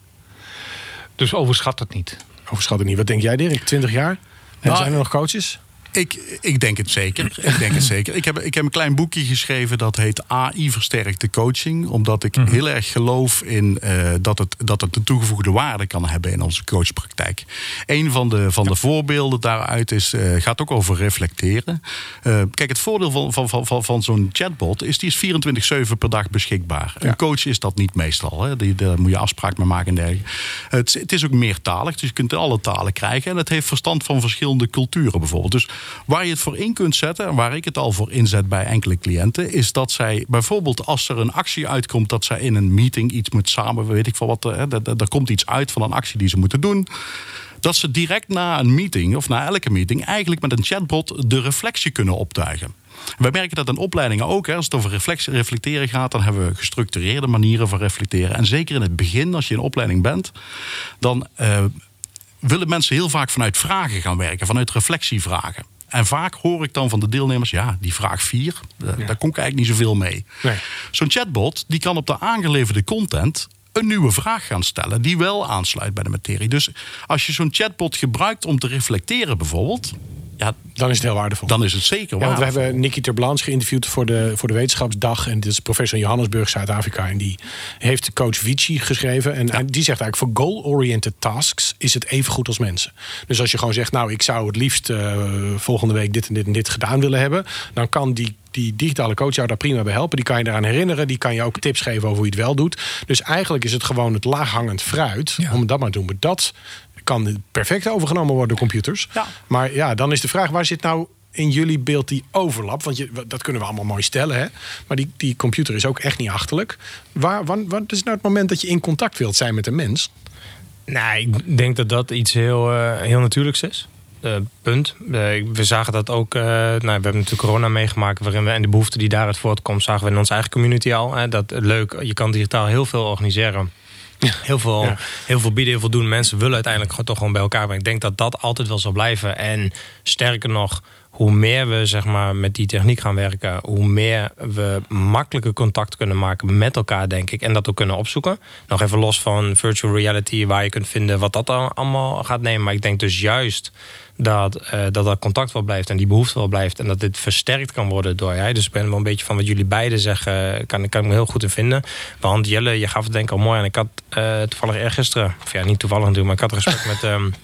Dus overschat het niet. Overschat het niet. Wat denk jij, Dirk? 20 jaar? En Nou, zijn er nog coaches? Ik, ik denk het zeker. Ik denk het zeker. Ik heb, ik heb een klein boekje geschreven dat heet AI versterkte coaching. Omdat ik Mhm. heel erg geloof in uh, dat, het, dat het een toegevoegde waarde kan hebben in onze coachpraktijk. Een van de, van de voorbeelden daaruit is, uh, gaat ook over reflecteren. Uh, kijk, het voordeel van, van, van, van, van zo'n chatbot is die is 24-7 per dag beschikbaar. Ja. Een coach is dat niet meestal. Hè. Die, daar moet je afspraak mee maken en dergelijke. Het, het is ook meertalig, dus je kunt alle talen krijgen. En het heeft verstand van verschillende culturen bijvoorbeeld. Dus Waar je het voor in kunt zetten, en waar ik het al voor inzet bij enkele cliënten, is dat zij bijvoorbeeld als er een actie uitkomt dat zij in een meeting iets moet samen, weet ik veel wat, er komt iets uit van een actie die ze moeten doen. Dat ze direct na een meeting of na elke meeting eigenlijk met een chatbot de reflectie kunnen optuigen. We merken dat in opleidingen ook. Als het over reflecteren gaat, dan hebben we gestructureerde manieren van reflecteren. En zeker in het begin, als je in opleiding bent, dan uh, willen mensen heel vaak vanuit vragen gaan werken, vanuit reflectievragen. En vaak hoor ik dan van de deelnemers, ja, die vraag 4, ja. daar kom ik eigenlijk niet zoveel mee. Nee. Zo'n chatbot die kan op de aangeleverde content een nieuwe vraag gaan stellen die wel aansluit bij de materie. Dus als je zo'n chatbot gebruikt om te reflecteren bijvoorbeeld, ja, dan is het heel waardevol. Dan is het zeker ja, waardevol. we hebben Nicky Terblans geïnterviewd voor de, voor de Wetenschapsdag. En dit is professor in Johannesburg, Zuid-Afrika. En die heeft coach Vici geschreven. En, ja. en die zegt eigenlijk, voor goal-oriented tasks is het even goed als mensen. Dus als je gewoon zegt, nou, ik zou het liefst uh, volgende week dit en dit en dit gedaan willen hebben. Dan kan die die digitale coach jou daar prima bij helpen. Die kan je eraan herinneren. Die kan je ook tips geven over hoe je het wel doet. Dus eigenlijk is het gewoon het laaghangend fruit. Ja. Om dat maar te doen. Maar dat kan perfect overgenomen worden door computers. Ja. Maar ja, dan is de vraag, waar zit nou in jullie beeld die overlap? Want je, dat kunnen we allemaal mooi stellen, hè? Maar die, die computer is ook echt niet achterlijk. Waar, wat, wat is nou het moment dat je in contact wilt zijn met een mens? Nou, ik denk dat dat iets heel, uh, heel natuurlijks is. Uh, punt. Uh, we zagen dat ook. Uh, nou, we hebben natuurlijk corona meegemaakt. Waarin we, en de behoefte die daaruit voortkomt, zagen we in onze eigen community al. Hè, dat leuk, je kan digitaal heel veel organiseren. Ja. Heel, veel, ja. heel veel bieden, heel veel doen. Mensen willen uiteindelijk gewoon, toch gewoon bij elkaar. Maar ik denk dat dat altijd wel zal blijven. En sterker nog, hoe meer we zeg maar, met die techniek gaan werken, hoe meer we makkelijker contact kunnen maken met elkaar, denk ik. En dat ook kunnen opzoeken. Nog even los van virtual reality, waar je kunt vinden wat dat allemaal gaat nemen. Maar ik denk dus juist dat, uh, dat dat contact wel blijft en die behoefte wel blijft. En dat dit versterkt kan worden door jij. Dus ik ben wel een beetje van wat jullie beiden zeggen, kan, kan ik me heel goed in vinden. Want Jelle, je gaf het denk ik al mooi. En ik had uh, toevallig eergisteren, of ja, niet toevallig natuurlijk, maar ik had een gesprek met. Um,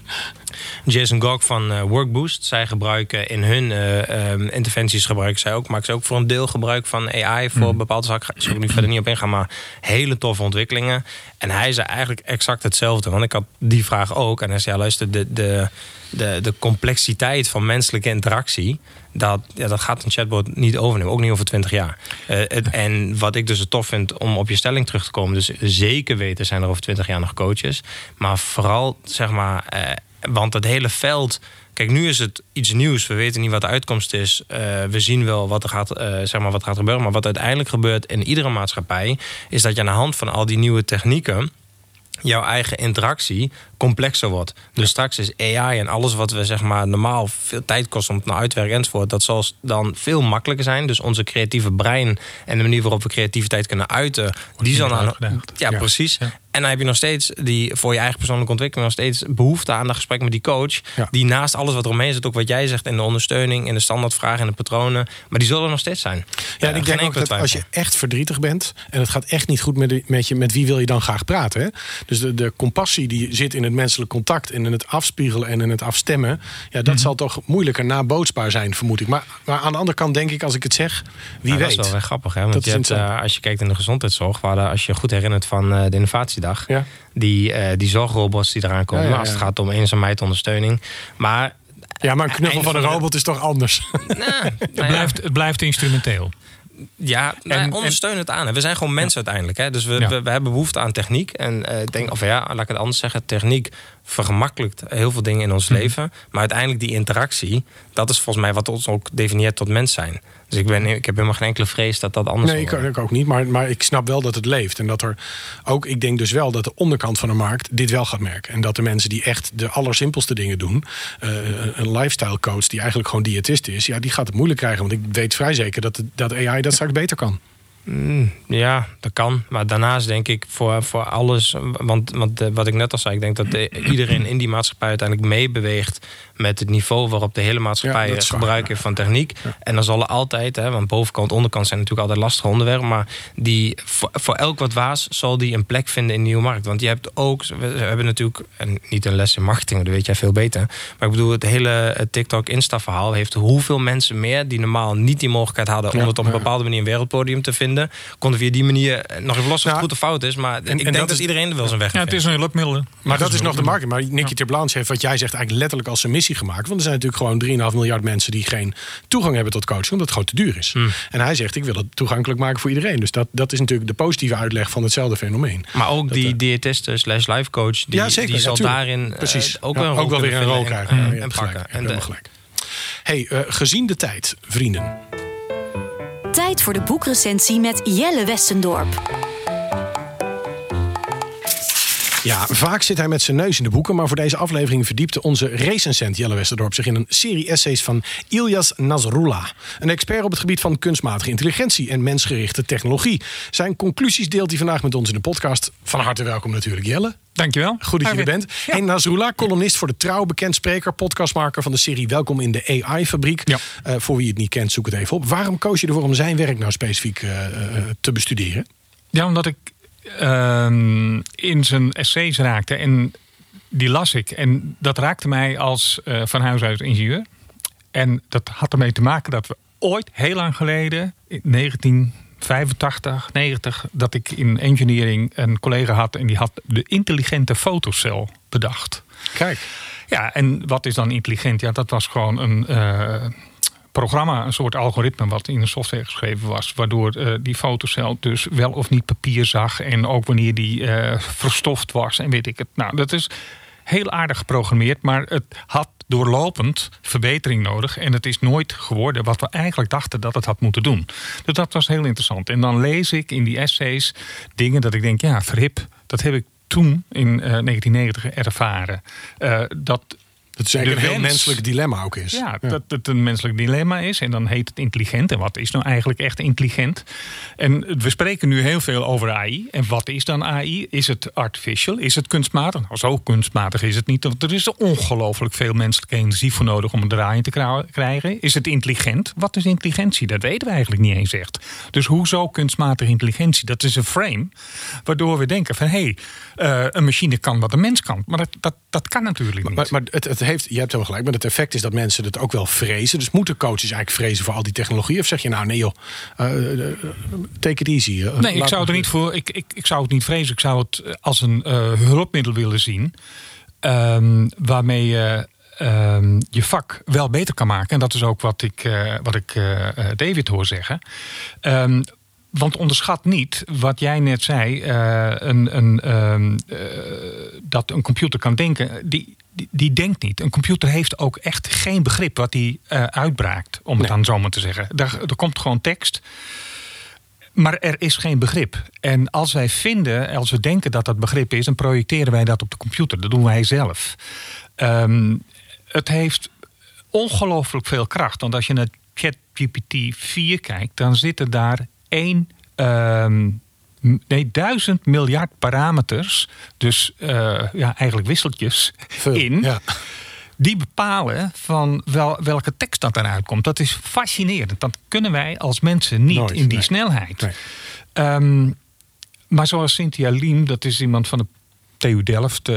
Jason Gog van uh, Workboost. Zij gebruiken in hun uh, um, interventies gebruiken zij ook, maken ze ook voor een deel gebruik van AI voor mm. bepaalde zaken. Ik zal er nu verder niet op ingaan, maar hele toffe ontwikkelingen. En hij zei eigenlijk exact hetzelfde. Want ik had die vraag ook. En hij zei: ja, luister, de, de, de, de complexiteit van menselijke interactie. Dat, ja, dat gaat een chatbot niet overnemen, ook niet over 20 jaar. Uh, en wat ik dus het tof vind om op je stelling terug te komen, dus zeker weten zijn er over 20 jaar nog coaches. Maar vooral zeg maar want het hele veld. Kijk, nu is het iets nieuws. We weten niet wat de uitkomst is. Uh, we zien wel wat er gaat, uh, zeg maar wat gaat gebeuren. Maar wat uiteindelijk gebeurt in iedere maatschappij. is dat je aan de hand van al die nieuwe technieken jouw eigen interactie complexer wordt. Dus straks is AI en alles wat we zeg maar normaal veel tijd kost om het naar uitwerken enzovoort, dat zal dan veel makkelijker zijn. Dus onze creatieve brein en de manier waarop we creativiteit kunnen uiten, die zal dan. Ja, ja, precies. En dan heb je nog steeds die voor je eigen persoonlijke ontwikkeling nog steeds behoefte aan dat gesprek met die coach. Die naast alles wat er omheen zit, ook wat jij zegt in de ondersteuning, in de standaardvragen en de patronen. Maar die zullen er nog steeds zijn. Ja, en ik denk ook dat als je echt verdrietig bent en het gaat echt niet goed met, met je, met wie wil je dan graag praten? Hè? Dus de, de compassie die zit in het menselijk contact en in het afspiegelen en in het afstemmen. Ja, dat mhm. zal toch moeilijker nabootsbaar zijn, vermoed ik. Maar, maar aan de andere kant denk ik, als ik het zeg, wie weet. Dat is wel grappig, hè? Want je hebt, uh, als je kijkt in de gezondheidszorg, waar als je goed herinnert van uh, de innovatiedag, ja. die, uh, die zorgrobots die eraan komen, ja, als het gaat om eenzaamheid, ondersteuning. Maar ja, maar een knuffel van een robot is toch anders? Nou, het, blijft, het blijft instrumenteel. Ja, en, ondersteun het aan. We zijn gewoon mensen uiteindelijk. Hè? Dus we, we, we, hebben behoefte aan techniek. En uh, denk, of ja, laat ik het anders zeggen. Techniek vergemakkelijkt heel veel dingen in ons mhm. leven. Maar uiteindelijk die interactie, dat is volgens mij wat ons ook definieert tot mens zijn. Dus ik, ben, ik heb helemaal geen enkele vrees dat dat anders Nee, ik, ik, ook niet. Maar, maar ik snap wel dat het leeft. En dat er ook, ik denk dus wel dat de onderkant van de markt dit wel gaat merken. En dat de mensen die echt de allersimpelste dingen doen, uh, een lifestyle coach die eigenlijk gewoon diëtist is, ja, die gaat het moeilijk krijgen. Want ik weet vrij zeker dat, dat AI dat straks beter kan. Mm, ja, dat kan. Maar daarnaast denk ik voor, voor alles. Want, want eh, wat ik net al zei, ik denk dat iedereen in die maatschappij uiteindelijk meebeweegt met het niveau waarop de hele maatschappij ja, gebruik heeft van techniek. En dan zal er altijd, hè, want bovenkant, onderkant zijn natuurlijk altijd lastige onderwerpen. Maar die, voor, voor elk wat waas zal die een plek vinden in de nieuwe markt. Want je hebt ook, we hebben natuurlijk, en niet een les in marketing, dat weet jij veel beter. Maar ik bedoel, het hele TikTok-Insta-verhaal heeft hoeveel mensen meer die normaal niet die mogelijkheid hadden om het op een bepaalde manier een wereldpodium te vinden, konden via die manier nog even los of het goed of fout is. Maar en, ik denk dat, iedereen er wel zijn weg Ja, het is een hulpmiddel. Maar dat is nog de markt. Maar Nicky Terblans heeft wat jij zegt eigenlijk letterlijk als een missie gemaakt. Want er zijn natuurlijk gewoon 3,5 miljard mensen die geen toegang hebben tot coaching, omdat het gewoon te duur is. Hmm. En hij zegt: Ik wil het toegankelijk maken voor iedereen. Dus dat, dat is natuurlijk de positieve uitleg van hetzelfde fenomeen. Maar ook die uh, diëtiste slash life coach, die, ja, zeker, die zal daarin uh, Precies. ook, wel, ook wel weer een rol krijgen. En, en pakken. En, en gelijk. Hey, uh, gezien de tijd, vrienden. Tijd voor de boekrecensie met Jelle Westendorp. Ja, vaak zit hij met zijn neus in de boeken. Maar voor deze aflevering verdiepte onze recensent Jelle Westerdorp zich in een serie essays van Ilyas Nasrullah. Een expert op het gebied van kunstmatige intelligentie en mensgerichte technologie. Zijn conclusies deelt hij vandaag met ons in de podcast. Van harte welkom natuurlijk, Jelle. Dankjewel. Goed dat je er bent. Ja. En Nasrullah, columnist voor de Trouw, bekend spreker, podcastmaker van de serie Welkom in de AI-fabriek. Ja. Uh, voor wie het niet kent, zoek het even op. Waarom koos je ervoor om zijn werk nou specifiek uh, te bestuderen? Ja, omdat ik Ehm, in zijn essays raakte. En die las ik. En dat raakte mij als uh, van huis uit ingenieur. En dat had ermee te maken dat we ooit, heel lang geleden, in 1985, 90, dat ik in engineering een collega had en die had de intelligente fotocel bedacht. Kijk. Ja, en wat is dan intelligent? Ja, dat was gewoon een. Uh, programma, een soort algoritme wat in de software geschreven was, waardoor uh, die fotocel dus wel of niet papier zag en ook wanneer die uh, verstoft was en weet ik het. Nou, dat is heel aardig geprogrammeerd, maar het had doorlopend verbetering nodig. En het is nooit geworden wat we eigenlijk dachten dat het had moeten doen. Dus dat was heel interessant. En dan lees ik in die essays dingen dat ik denk, ja, verhip, dat heb ik toen in uh, 1990 ervaren. Dat dat is eigenlijk een heel menselijk dilemma ook is. Ja, dat het een menselijk dilemma is. En dan heet het intelligent. En wat is nou eigenlijk echt intelligent? En we spreken nu heel veel over AI. En wat is dan AI? Is het artificial? Is het kunstmatig? Nou, zo kunstmatig is het niet. Want er is ongelooflijk veel menselijke energie voor nodig om een draai te krijgen. Is het intelligent? Wat is intelligentie? Dat weten we eigenlijk niet eens echt. Dus hoezo kunstmatige intelligentie? Dat is een frame waardoor we denken van... hé, hey, uh, een machine kan wat een mens kan. Maar dat, dat, dat kan natuurlijk niet. Maar, maar het, het heeft, je hebt helemaal gelijk, maar het effect is dat mensen het ook wel vrezen. Dus moeten coaches eigenlijk vrezen voor al die technologie? Of zeg je nou, nee joh, uh, take it easy. Uh, nee, ik zou het er niet voor. Ik, ik, ik zou het niet vrezen. Ik zou het als een hulpmiddel willen zien. Um, waarmee je um, je vak wel beter kan maken. En dat is ook wat ik, wat ik David hoor zeggen. Um, want onderschat niet wat jij net zei, uh, een, een, uh, dat een computer kan denken. Die, die, die, denkt niet. Een computer heeft ook echt geen begrip wat hij uh, uitbraakt, om het dan zo maar te zeggen. Er, er komt gewoon tekst. Maar er is geen begrip. En als wij vinden, als we denken dat dat begrip is, dan projecteren wij dat op de computer. Dat doen wij zelf. Um, het heeft ongelooflijk veel kracht. Want als je naar ChatGPT 4 kijkt, dan zitten daar één. Ehm, nee, duizend miljard parameters, dus uh, ja, eigenlijk wisseltjes in. Ja. Die bepalen van wel, welke tekst dat eruit komt. Dat is fascinerend. Dat kunnen wij als mensen niet in die snelheid. Nee. Um, maar zoals Cynthia Liem, dat is iemand van de TU Delft, uh,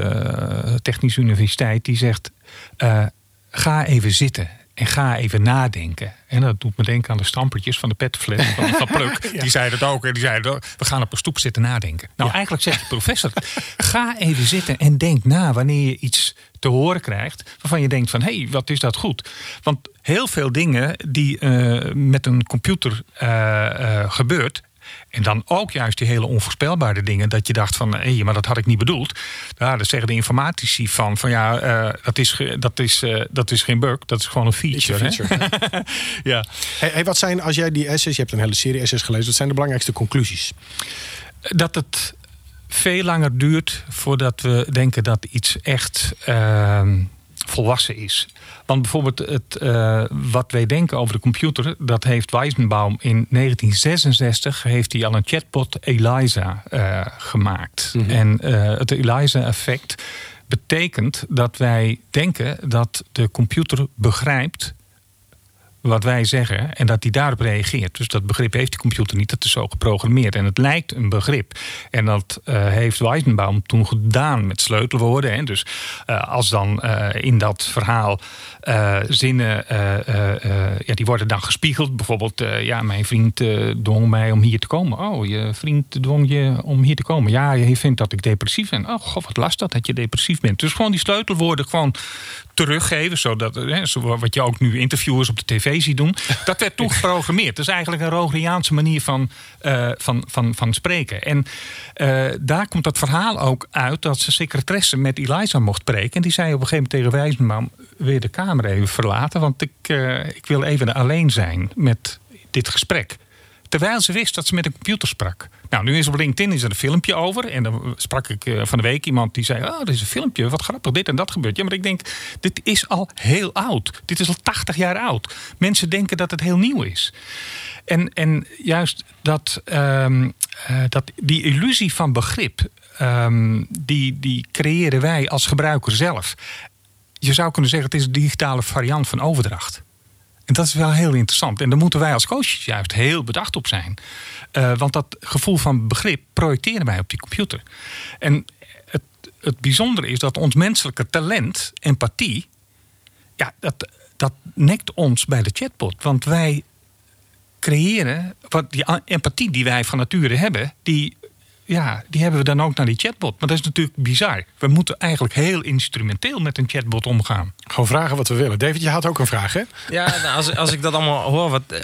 Technische Universiteit, die zegt: uh, ga even zitten en ga even nadenken. En dat doet me denken aan de stampertjes van de petfles van, van Pluk. Die zeiden het ook. En die zeiden, we gaan op een stoep zitten nadenken. Nou, eigenlijk zegt de professor, ga even zitten en denk na wanneer je iets te horen krijgt... waarvan je denkt van, hé, hey, wat is dat goed? Want heel veel dingen die uh, met een computer uh, uh, gebeurt... En dan ook juist die hele onvoorspelbare dingen. Dat je dacht van, hé, hey, maar dat had ik niet bedoeld. Ja, dat zeggen de informatici van, van ja, uh, dat, is, dat, is, uh, dat is geen bug. Dat is gewoon een feature. Een feature ja. Hey, hey, wat zijn, als jij die essays, je hebt een hele serie essays gelezen. Wat zijn de belangrijkste conclusies? Dat het veel langer duurt voordat we denken dat iets echt uh, volwassen is. Want bijvoorbeeld het, uh, wat wij denken over de computer, dat heeft Weizenbaum in 1966 heeft hij al een chatbot Eliza uh, gemaakt. Mm -hmm. En uh, het Eliza-effect betekent dat wij denken dat de computer begrijpt wat wij zeggen en dat die daarop reageert. Dus dat begrip heeft die computer niet, dat is zo geprogrammeerd. En het lijkt een begrip. En dat uh, heeft Weizenbaum toen gedaan met sleutelwoorden. Hè. Dus uh, als dan uh, in dat verhaal zinnen, ja, die worden dan gespiegeld. Bijvoorbeeld, ja, mijn vriend dwong mij om hier te komen. Oh, je vriend dwong je om hier te komen. Ja, je vindt dat ik depressief ben. Oh, god, wat last dat dat je depressief bent. Dus gewoon die sleutelwoorden gewoon teruggeven. Zodat, hè, wat je ook nu interviewers op de tv doen. Dat werd toen geprogrammeerd. Dat is eigenlijk een Rogeriaanse manier van, uh, van, van, van spreken. En uh, daar komt dat verhaal ook uit dat ze secretaresse met Eliza mocht spreken. En die zei op een gegeven moment tegen Wijsman... weer de kamer even verlaten, want ik, uh, ik wil even alleen zijn met dit gesprek. Terwijl ze wist dat ze met een computer sprak. Nou, nu is op LinkedIn is er een filmpje over. En dan sprak ik uh, van de week iemand die zei: Oh, dit is een filmpje, wat grappig, dit en dat gebeurt. Ja, maar ik denk, dit is al heel oud. Dit is al 80 jaar oud. Mensen denken dat het heel nieuw is. En, en juist dat, um, uh, dat die illusie van begrip, um, die, die creëren wij als gebruiker zelf. Je zou kunnen zeggen, het is een digitale variant van overdracht. En dat is wel heel interessant. En daar moeten wij als coaches juist heel bedacht op zijn. Uh, want dat gevoel van begrip projecteren wij op die computer. En het, het bijzondere is dat ons menselijke talent, empathie, ja, dat, dat nekt ons bij de chatbot. Want wij creëren, wat die empathie die wij van nature hebben, die ja, die hebben we dan ook naar die chatbot. Maar dat is natuurlijk bizar. We moeten eigenlijk heel instrumenteel met een chatbot omgaan. Gewoon vragen wat we willen. David, je had ook een vraag, hè? Ja, nou, als, als ik dat allemaal hoor, wat, uh,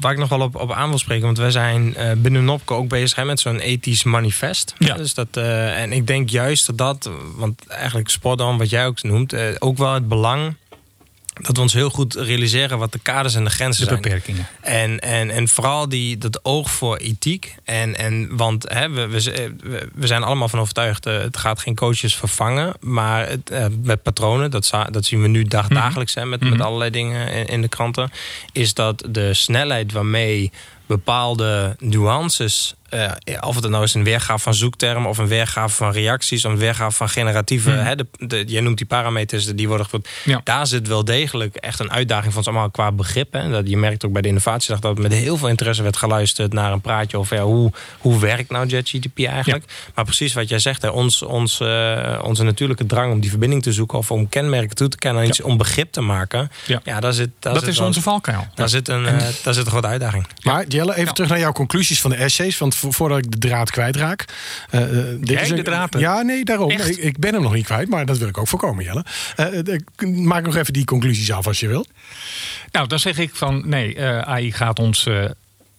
waar ik nog wel op, op aan wil spreken. Want wij zijn uh, binnen Nopco ook bezig hè, met zo'n ethisch manifest. Ja. Dus dat, uh, en ik denk juist dat dat, want eigenlijk spot on, wat jij ook noemt, ook wel het belang dat we ons heel goed realiseren wat de kaders en de grenzen de beperkingen. zijn. En, en, en vooral die, dat oog voor ethiek. En, en, want hè, we, we, we zijn allemaal van overtuigd, uh, het gaat geen coaches vervangen. Maar het, uh, met patronen, dat, dat zien we nu dag, -hmm. dagelijks hè, met, mm -hmm. met allerlei dingen in, in, de kranten. Is dat de snelheid waarmee bepaalde nuances eh, of het nou is een weergave van zoektermen of een weergave van reacties, of een weergave van generatieve. Hmm. Hè, de, de, jij noemt die parameters, die worden gevoerd. Ja. Daar zit wel degelijk echt een uitdaging van ons allemaal qua begrip. Hè. Dat, je merkt ook bij de innovatiedag dat met heel veel interesse werd geluisterd naar een praatje over ja, hoe, hoe werkt nou JetGTP eigenlijk. Maar precies wat jij zegt, hè, ons, ons, eh, onze natuurlijke drang om die verbinding te zoeken of om kenmerken toe te kennen en iets om begrip te maken. Ja. Daar zit, daar Dat zit is wel- onze valkuil. Daar zit, een, eh, daar zit een grote uitdaging. Maar Jelle, even terug naar jouw conclusies van de essays. Want voordat ik de draad kwijtraak. eh, dit Jij is een- de draad? Ja, nee, daarom. Ik, ik ben hem nog niet kwijt, maar dat wil ik ook voorkomen, Jelle. Eh, maak nog even die conclusies af als je wil. Nou, dan zeg ik van nee, AI gaat ons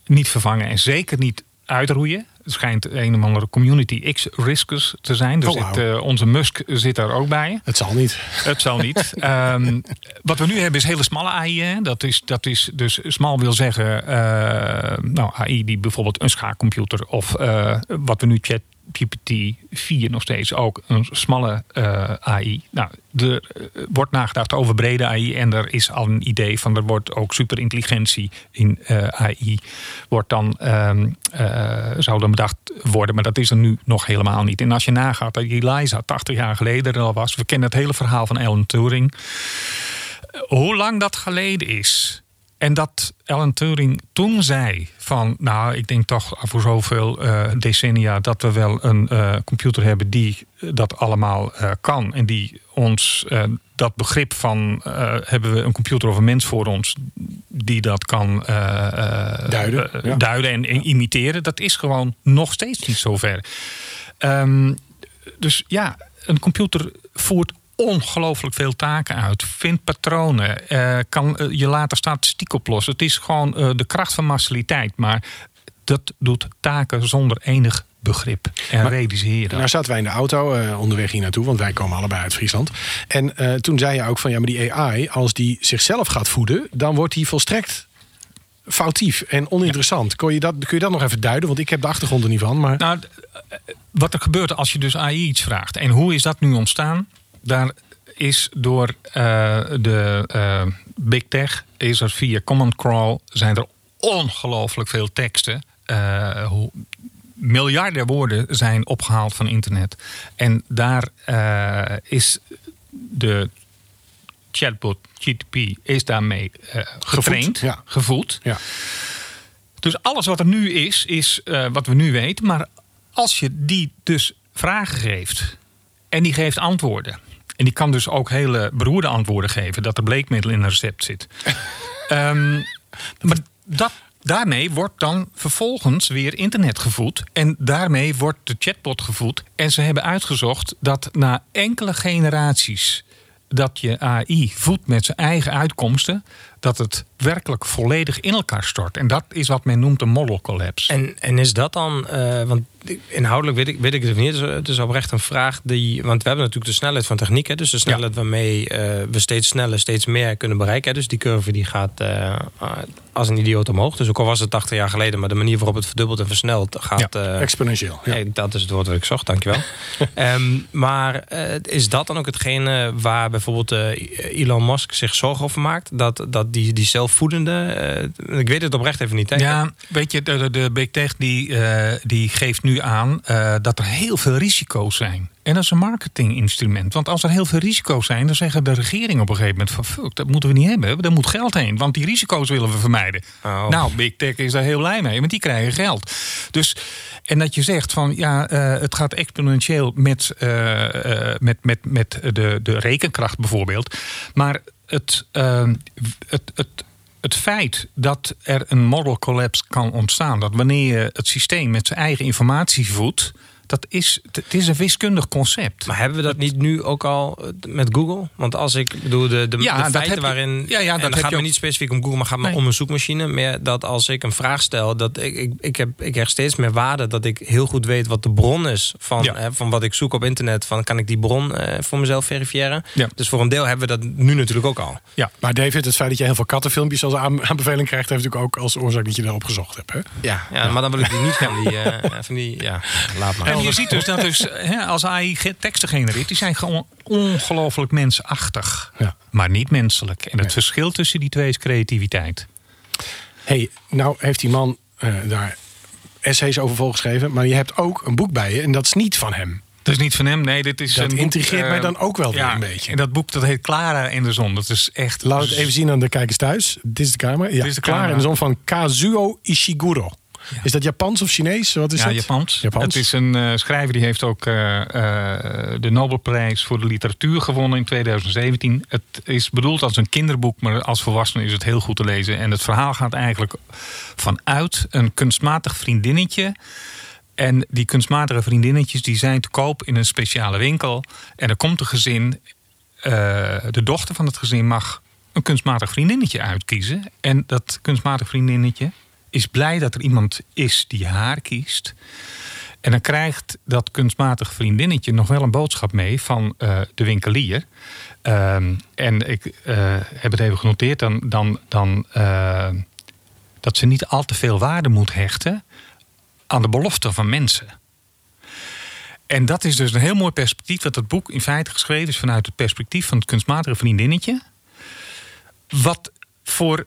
niet vervangen en zeker niet uitroeien. Het schijnt een of andere community X-riskers te zijn. Dus Oh, eh, onze Musk zit daar ook bij. Het zal niet. Het zal niet. Ehm, wat we nu hebben is hele smalle AI. Hè. Dat, is, dat is dus smal wil zeggen, eh, nou, AI die bijvoorbeeld een schaakcomputer of eh, wat we nu ChatGPT 4 nog steeds ook een smalle eh, AI. Nou, er eh, wordt nagedacht over brede AI en er is al een idee van er wordt ook superintelligentie in eh, AI wordt dan ehm, eh, zou dan bedacht worden, maar dat is er nu nog helemaal niet. En als je nagaat dat Eliza 80 jaar geleden er al was, we kennen het hele verhaal van Alan Turing. Hoe lang dat geleden is. En dat Alan Turing toen zei van, nou, ik denk toch voor zoveel eh, decennia dat we wel een eh, computer hebben die dat allemaal eh, kan. En die ons dat begrip van, hebben we een computer of een mens voor ons die dat kan Duiden, ja. duiden en, en imiteren. Dat is gewoon nog steeds niet zover. Ehm, dus ja, een computer voert ongelooflijk veel taken uit. Vindt patronen. eh, kan eh, je later statistiek oplossen. Het is gewoon eh, de kracht van massaliteit. Maar dat doet taken zonder enig begrip en Maar- realiseren. Nou zaten wij in de auto onderweg hier naartoe, want wij komen allebei uit Friesland. En toen zei je ook van ja, maar die AI, als die zichzelf gaat voeden, dan wordt die volstrekt foutief en oninteressant. Kun, je dat, kun je dat nog even duiden? Want ik heb de achtergrond er niet van. Maar Nou, wat er gebeurt als je dus AI iets vraagt. En hoe is dat nu ontstaan? Daar is door eh, de eh, big tech, is er via command crawl, zijn er ongelooflijk veel teksten. eh, hoe, miljarden woorden zijn opgehaald van internet. En daar is de chatbot GTP is daarmee getraind, ja. gevoed. ja. Dus alles wat er nu is, is wat we nu weten. Maar als je die dus vragen geeft en die geeft antwoorden. En die kan dus ook hele beroerde antwoorden geven. Dat er bleekmiddel in een recept zit. Ehm, maar dat, daarmee wordt dan vervolgens weer internet gevoed. En daarmee wordt de chatbot gevoed. En ze hebben uitgezocht dat na enkele generaties dat je AI voedt met zijn eigen uitkomsten, dat het werkelijk volledig in elkaar stort. En dat is wat men noemt een model collapse. En, en is dat dan, eh, want inhoudelijk weet ik, weet ik het niet. Het is oprecht een vraag die. Want we hebben natuurlijk de snelheid van techniek. Hè, dus de snelheid waarmee eh, we steeds sneller, steeds meer kunnen bereiken. Hè, dus die curve die gaat eh, als een idioot omhoog. Dus ook al was het 80 jaar geleden, maar de manier waarop het verdubbeld en versneld gaat. exponentieel. Ja. Dat is het woord wat ik zocht, dankjewel. Ehm, maar is dat dan ook hetgene waar bijvoorbeeld Elon Musk zich zorgen over maakt? Dat, dat die, die zelfvoedende, eh, ik weet het oprecht even niet. Hè? Ja, weet je, de, de, Big Tech die, eh, die geeft nu aan eh, dat er heel veel risico's zijn. En dat is een marketinginstrument. Want als er heel veel risico's zijn, dan zeggen de regeringen op een gegeven moment van fuck, dat moeten we niet hebben. Daar moet geld heen. Want die risico's willen we vermijden. Oh. Nou, Big Tech is daar heel blij mee, want die krijgen geld. Dus, en dat je zegt van ja, het gaat exponentieel met, met, met, met de, de rekenkracht bijvoorbeeld. Maar het, eh, het, het, het feit dat er een model collapse kan ontstaan, dat wanneer je het systeem met zijn eigen informatie voedt, dat is, het is een wiskundig concept. Maar hebben we dat niet nu ook al eh, met Google? Want als ik bedoel, de, de, Ja, feiten je- waarin. Ja, ja, dat het heb gaat me ook- niet specifiek om Google, maar gaat me Nee. om een zoekmachine. Meer dat als ik een vraag stel, dat ik, ik, ik, heb, ik heb steeds meer waarde dat ik heel goed weet wat de bron is van, Ja. hè, van wat ik zoek op internet. Van kan ik die bron eh, voor mezelf verifiëren? Ja. Dus voor een deel hebben we dat nu natuurlijk ook al. Maar David, het feit dat je heel veel kattenfilmpjes als aan- aanbeveling krijgt, heeft natuurlijk ook als oorzaak dat je daarop gezocht hebt. Hè? Ja, ja, maar dan wil ik die niet van die, eh, van die ja, laat maar. En je ziet dus dat dus, hè, als AI teksten genereert, die zijn gewoon ongelooflijk mensachtig. Ja. Maar niet menselijk. En het Nee. verschil tussen die twee is creativiteit. hey, nou heeft die man eh, daar essays over volgeschreven. Maar je hebt ook een boek bij je en dat is niet van hem. Dat is niet van hem. Nee, dit is Dat een intrigeert eh, mij dan ook wel weer een beetje. En dat boek dat heet Clara in de zon. Dat is echt. Laat het even zien aan de kijkers thuis. Dit is de camera. Ja, Dit is de camera. En de zon van Kazuo Ishiguro. Is dat Japans of Chinees? Wat is ja, dat? Japans. Japans. Het is een eh, schrijver die heeft ook eh, eh, de Nobelprijs voor de literatuur gewonnen in 2017. Het is bedoeld als een kinderboek, maar als volwassene is het heel goed te lezen. En het verhaal gaat eigenlijk vanuit een kunstmatig vriendinnetje. En die kunstmatige vriendinnetjes die zijn te koop in een speciale winkel. En er komt een gezin. de dochter van het gezin mag een kunstmatig vriendinnetje uitkiezen. En dat kunstmatig vriendinnetje is blij dat er iemand is die haar kiest. En dan krijgt dat kunstmatig vriendinnetje nog wel een boodschap mee van eh, de winkelier. Ehm, en ik eh, heb het even genoteerd. Dan, dan, dan, eh, dat ze niet al te veel waarde moet hechten aan de belofte van mensen. En dat is dus een heel mooi perspectief. Dat het boek in feite geschreven is vanuit het perspectief van het kunstmatige vriendinnetje. Wat voor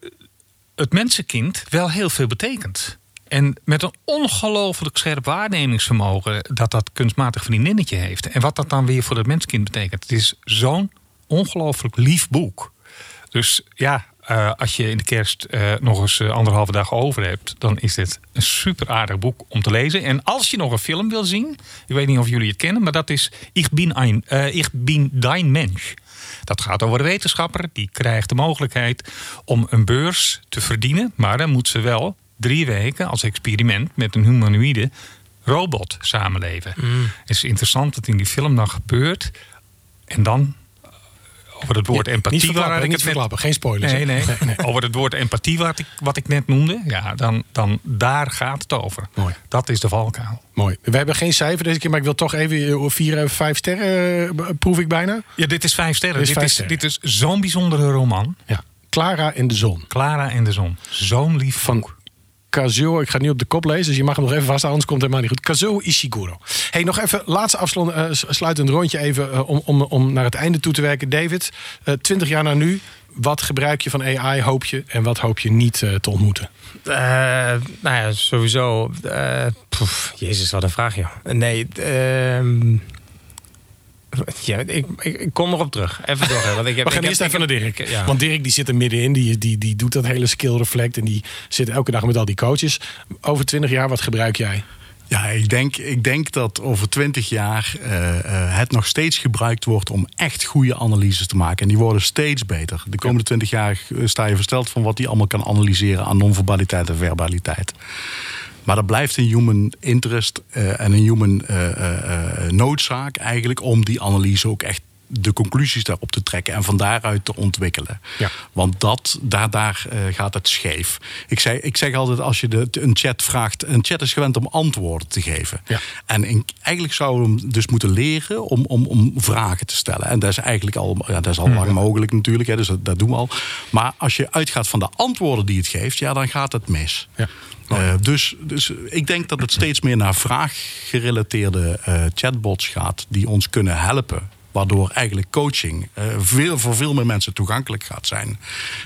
het mensenkind wel heel veel betekent. En met een ongelooflijk scherp waarnemingsvermogen dat dat kunstmatig vriendinnetje heeft. En wat dat dan weer voor het mensenkind betekent. Het is zo'n ongelooflijk lief boek. Dus ja, eh, als je in de kerst eh, nog eens eh, anderhalve dag over hebt, dan is dit een super aardig boek om te lezen. En als je nog een film wil zien, ik weet niet of jullie het kennen, maar dat is Ich bin, ein, ich bin dein Mensch. Dat gaat over een wetenschapper die krijgt de mogelijkheid om een beurs te verdienen, maar dan moet ze wel drie weken als experiment met een humanoïde robot samenleven. Het is interessant wat in die film dan gebeurt. En dan over het woord Niet empathie verklappen, waar ik het net verklappen. Geen spoilers. Nee, nee. Over het woord empathie wat ik, wat ik net noemde. Ja, dan, dan daar gaat het over. Mooi. Dat is de valkuil. Mooi. We hebben geen cijfer deze keer, maar ik wil toch even eh, vier, vijf sterren eh, proef ik bijna. Ja, dit is vijf sterren. Dit is Dit is, sterren. dit is zo'n bijzondere roman. Ja. Clara in de zon. Clara en de zon. Zo'n lief Van. Kazuo, ik ga niet op de kop lezen, dus je mag hem nog even vasthouden, anders komt het helemaal niet goed. Kazuo Ishiguro. Hey, nog even laatste afsluit, eh, rondje even eh, om, om, om naar het einde toe te werken. David, eh, 20 jaar na nu, wat gebruik je van AI, hoop je, en wat hoop je niet te ontmoeten? Nou ja, sowieso. poef, Jezus, wat een vraag, joh. Nee, ehm, ja, ik, ik, ik kom erop terug. Even door. hè, Want ik heb, We gaan ik eerst heb- even naar Dirk. Ja. Want Dirk die zit er middenin, die, die, die doet dat hele skill reflect en die zit elke dag met al die coaches. Over 20 jaar, wat gebruik jij? Ja, ik denk, ik denk dat over twintig jaar eh, eh, het nog steeds gebruikt wordt om echt goede analyses te maken. En die worden steeds beter. De komende twintig jaar eh, sta je versteld van wat die allemaal kan analyseren aan non-verbaliteit en verbaliteit. Maar dat blijft een human interest eh, en een human eh, eh, noodzaak eigenlijk om die analyse ook echt de conclusies daarop te trekken en van daaruit te ontwikkelen. Ja. Want dat, daar, daar eh, gaat het scheef. Ik zeg, ik zeg altijd, als je de, een chat vraagt... een chat is gewend om antwoorden te geven. Ja. En in- eigenlijk zouden we hem dus moeten leren om, om, om vragen te stellen. En dat is eigenlijk al, ja, dat is al lang mogelijk natuurlijk. Hè, dus dat, dat doen we al. Maar als je uitgaat van de antwoorden die het geeft... ja, dan gaat het mis. Ja. Eh, dus, dus ik denk dat het steeds meer naar vraaggerelateerde eh, chatbots gaat... die ons kunnen helpen Waardoor eigenlijk coaching eh, veel, voor veel meer mensen toegankelijk gaat zijn.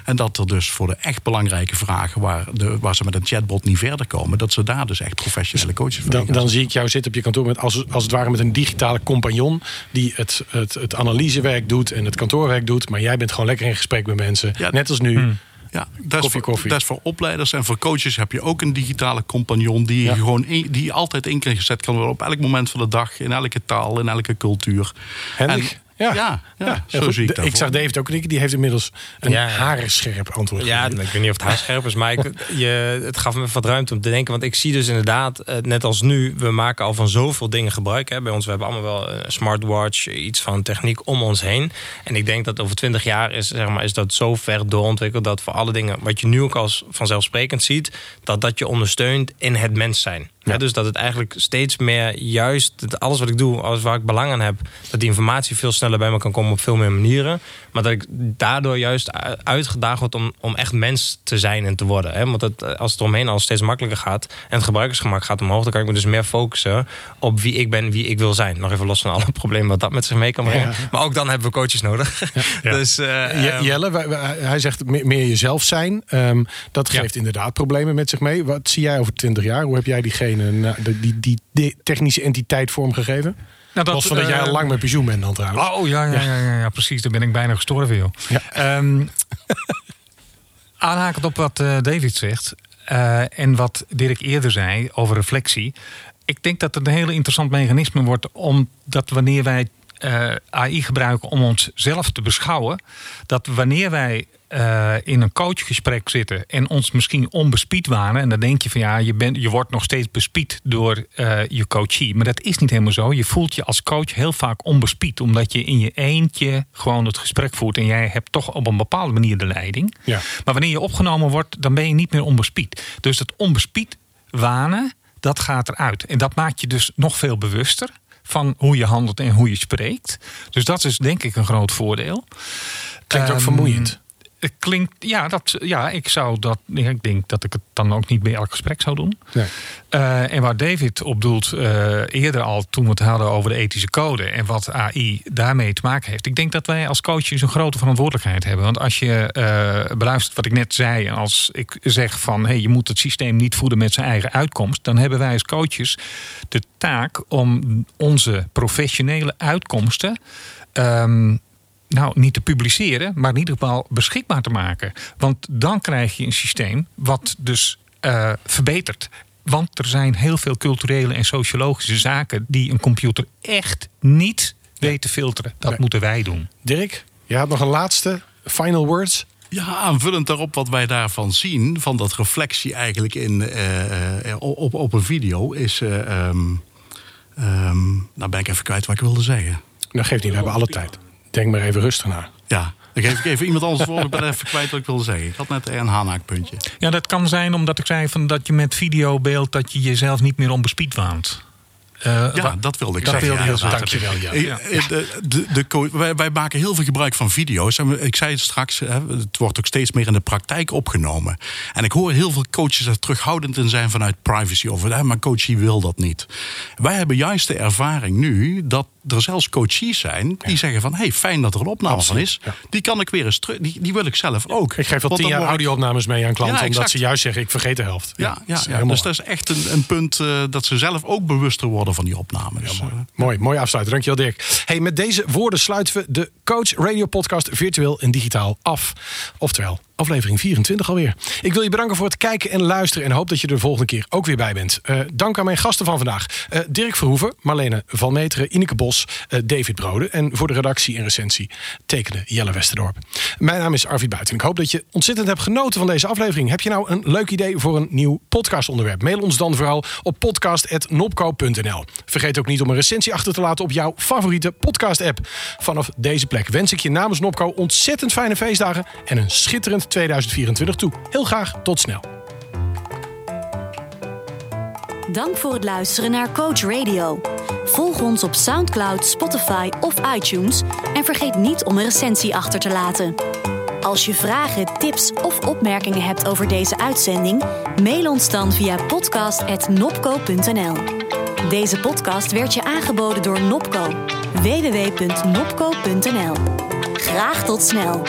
En dat er dus voor de echt belangrijke vragen waar, de, waar ze met een chatbot niet verder komen, dat ze daar dus echt professionele coaches voor Dan, dan zie ik jou zitten op je kantoor met als, als het ware met een digitale compagnon die het, het, het analysewerk doet en het kantoorwerk doet. Maar jij bent gewoon lekker in gesprek met mensen. Ja. Net als nu. Ja, dat Koffie, voor, koffie. dat is voor opleiders en voor coaches heb je ook een digitale compagnon die, Ja. je gewoon in- die altijd ingezet kan worden op elk moment van de dag, in elke taal, in elke cultuur. En- Ja. ja, zo goed. zie ik dat. Ik zag David ook knikken. Die heeft inmiddels een Ja, haarscherp antwoord Ja, gegeven. ik weet niet of het haarscherp is, maar ik, je, het gaf me wat ruimte om te denken. Want ik zie dus inderdaad, eh, net als nu, we maken al van zoveel dingen gebruik. Hè. Bij ons, we hebben allemaal wel een smartwatch, iets van techniek om ons heen. En ik denk dat over twintig jaar is, zeg maar, is dat zo ver doorontwikkeld dat voor alle dingen, wat je nu ook als vanzelfsprekend ziet, dat dat je ondersteunt in het mens zijn. Ja. dus dat het eigenlijk steeds meer juist, dat alles wat ik doe, alles waar ik belang aan heb, dat die informatie veel sneller bij me kan komen op veel meer manieren. Maar dat ik daardoor juist uitgedaagd word om, om echt mens te zijn en te worden. Hè? Want het, als het omheen al steeds makkelijker gaat en het gebruikersgemak gaat omhoog, dan kan ik me dus meer focussen op wie ik ben, wie ik wil zijn. Nog even los van alle problemen wat dat met zich mee kan brengen. Maar ook dan hebben we coaches nodig. dus, eh, ehm, Jelle, hij zegt me- meer jezelf zijn. Ehm, dat geeft inderdaad problemen met zich mee. Wat zie jij over 20 jaar? Hoe heb jij die diegene, nou, die, die, die, die technische entiteit vormgegeven? Nou, Los van dat jij eh, al lang met pensioen bent dan trouwens. Oh ja, ja, ja, ja, ja, precies. Daar ben ik bijna gestorven, joh. Ja. Ehm, aanhakend op wat eh, David zegt eh, en wat Dirk eerder zei over reflectie. Ik denk dat het een heel interessant mechanisme wordt, omdat wanneer wij eh, AI gebruiken om onszelf te beschouwen, dat wanneer wij eh, in een coachgesprek zitten en ons misschien onbespied waren, en dan denk je van ja, je, bent, je wordt nog steeds bespied door eh, je coachie. Maar dat is niet helemaal zo. Je voelt je als coach heel vaak onbespied, omdat je in je eentje gewoon het gesprek voert en jij hebt toch op een bepaalde manier de leiding. Ja. Maar wanneer je opgenomen wordt, dan ben je niet meer onbespied. Dus dat onbespied wanen, dat gaat eruit. En dat maakt je dus nog veel bewuster van hoe je handelt en hoe je spreekt. Dus dat is denk ik een groot voordeel. Klinkt ook Ehm, vermoeiend. Het klinkt, ja, dat, ja, ik zou dat. Ik denk dat ik het dan ook niet bij elk gesprek zou doen. Nee. Eh, en waar David op doelt, eh, eerder al toen we het hadden over de ethische code en wat AI daarmee te maken heeft. Ik denk dat wij als coaches een grote verantwoordelijkheid hebben. Want als je eh, beluistert wat ik net zei, en als ik zeg van hey, je moet het systeem niet voeden met zijn eigen uitkomst, dan hebben wij als coaches de taak om onze professionele uitkomsten. ehm, nou, niet te publiceren, maar in ieder geval beschikbaar te maken. Want dan krijg je een systeem wat dus eh, verbetert. Want er zijn heel veel culturele en sociologische zaken die een computer echt niet weet te filteren. Dat Nee. moeten wij doen. Dirk, je had nog een laatste final words. Ja, aanvullend daarop wat wij daarvan zien, van dat reflectie eigenlijk in, eh, eh, op, op een video, is. eh, ehm, ehm, nou ben ik even kwijt wat ik wilde zeggen. Nou, geeft niet, we hebben alle tijd. Denk maar even rustig na. Ja, dan geef ik even iemand anders voor. Ik ben even kwijt wat ik wilde zeggen. Ik had net een haanaakpuntje. Ja, dat kan zijn omdat ik zei van dat je met videobeeld dat je jezelf niet meer onbespied waant. Eh, Ja, dat wilde ik dat zeggen. wilde ja. Dankjewel, ja. Eh, eh, De, de, de co- wij, wij maken heel veel gebruik van video's. En ik zei het straks, hè, het wordt ook steeds meer in de praktijk opgenomen. En ik hoor heel veel coaches er terughoudend in zijn vanuit privacy. Of maar coachie wil dat niet. Wij hebben juist de ervaring nu dat er zelfs coaches zijn die zeggen van... hey, fijn dat er een opname Absoluut, van is. Die kan ik weer eens terug. Die, die wil ik zelf ook. Ik geef Want tien jaar audio-opnames mee aan klanten. Omdat ze juist zeggen, ik vergeet de helft. Ja, ja, ja. dus dat is echt een, een punt eh, dat ze zelf ook bewuster worden van die opname. Dus, eh, Mooi, mooi afsluiten. Dankjewel Dirk. Hey, met deze woorden sluiten we de Coach Radio Podcast virtueel en digitaal af. Oftewel, aflevering 24 alweer. Ik wil je bedanken voor het kijken en luisteren en hoop dat je er de volgende keer ook weer bij bent. Eh, dank aan mijn gasten van vandaag. Eh, Dirk Verhoeven, Marlene van Meteren, Ineke Bos, eh, David Brode. En voor de redactie en recensie tekende Jelle Westerdorp. Mijn naam is Arvid Buiten. Ik hoop dat je ontzettend hebt genoten van deze aflevering. Heb je nou een leuk idee voor een nieuw podcastonderwerp? Mail ons dan vooral op podcast.nopco.nl. Vergeet ook niet om een recensie achter te laten op jouw favoriete podcast-app. Vanaf deze plek wens ik je namens Nopco ontzettend fijne feestdagen en een schitterend 2024 toe. Heel graag, tot snel. Dank voor het luisteren naar Coach Radio. Volg ons op SoundCloud, Spotify of iTunes en vergeet niet om een recensie achter te laten. Als je vragen, tips of opmerkingen hebt over deze uitzending, mail ons dan via podcast@nopco.nl. Deze podcast werd je aangeboden door Nopco. www.nopco.nl. Graag tot snel.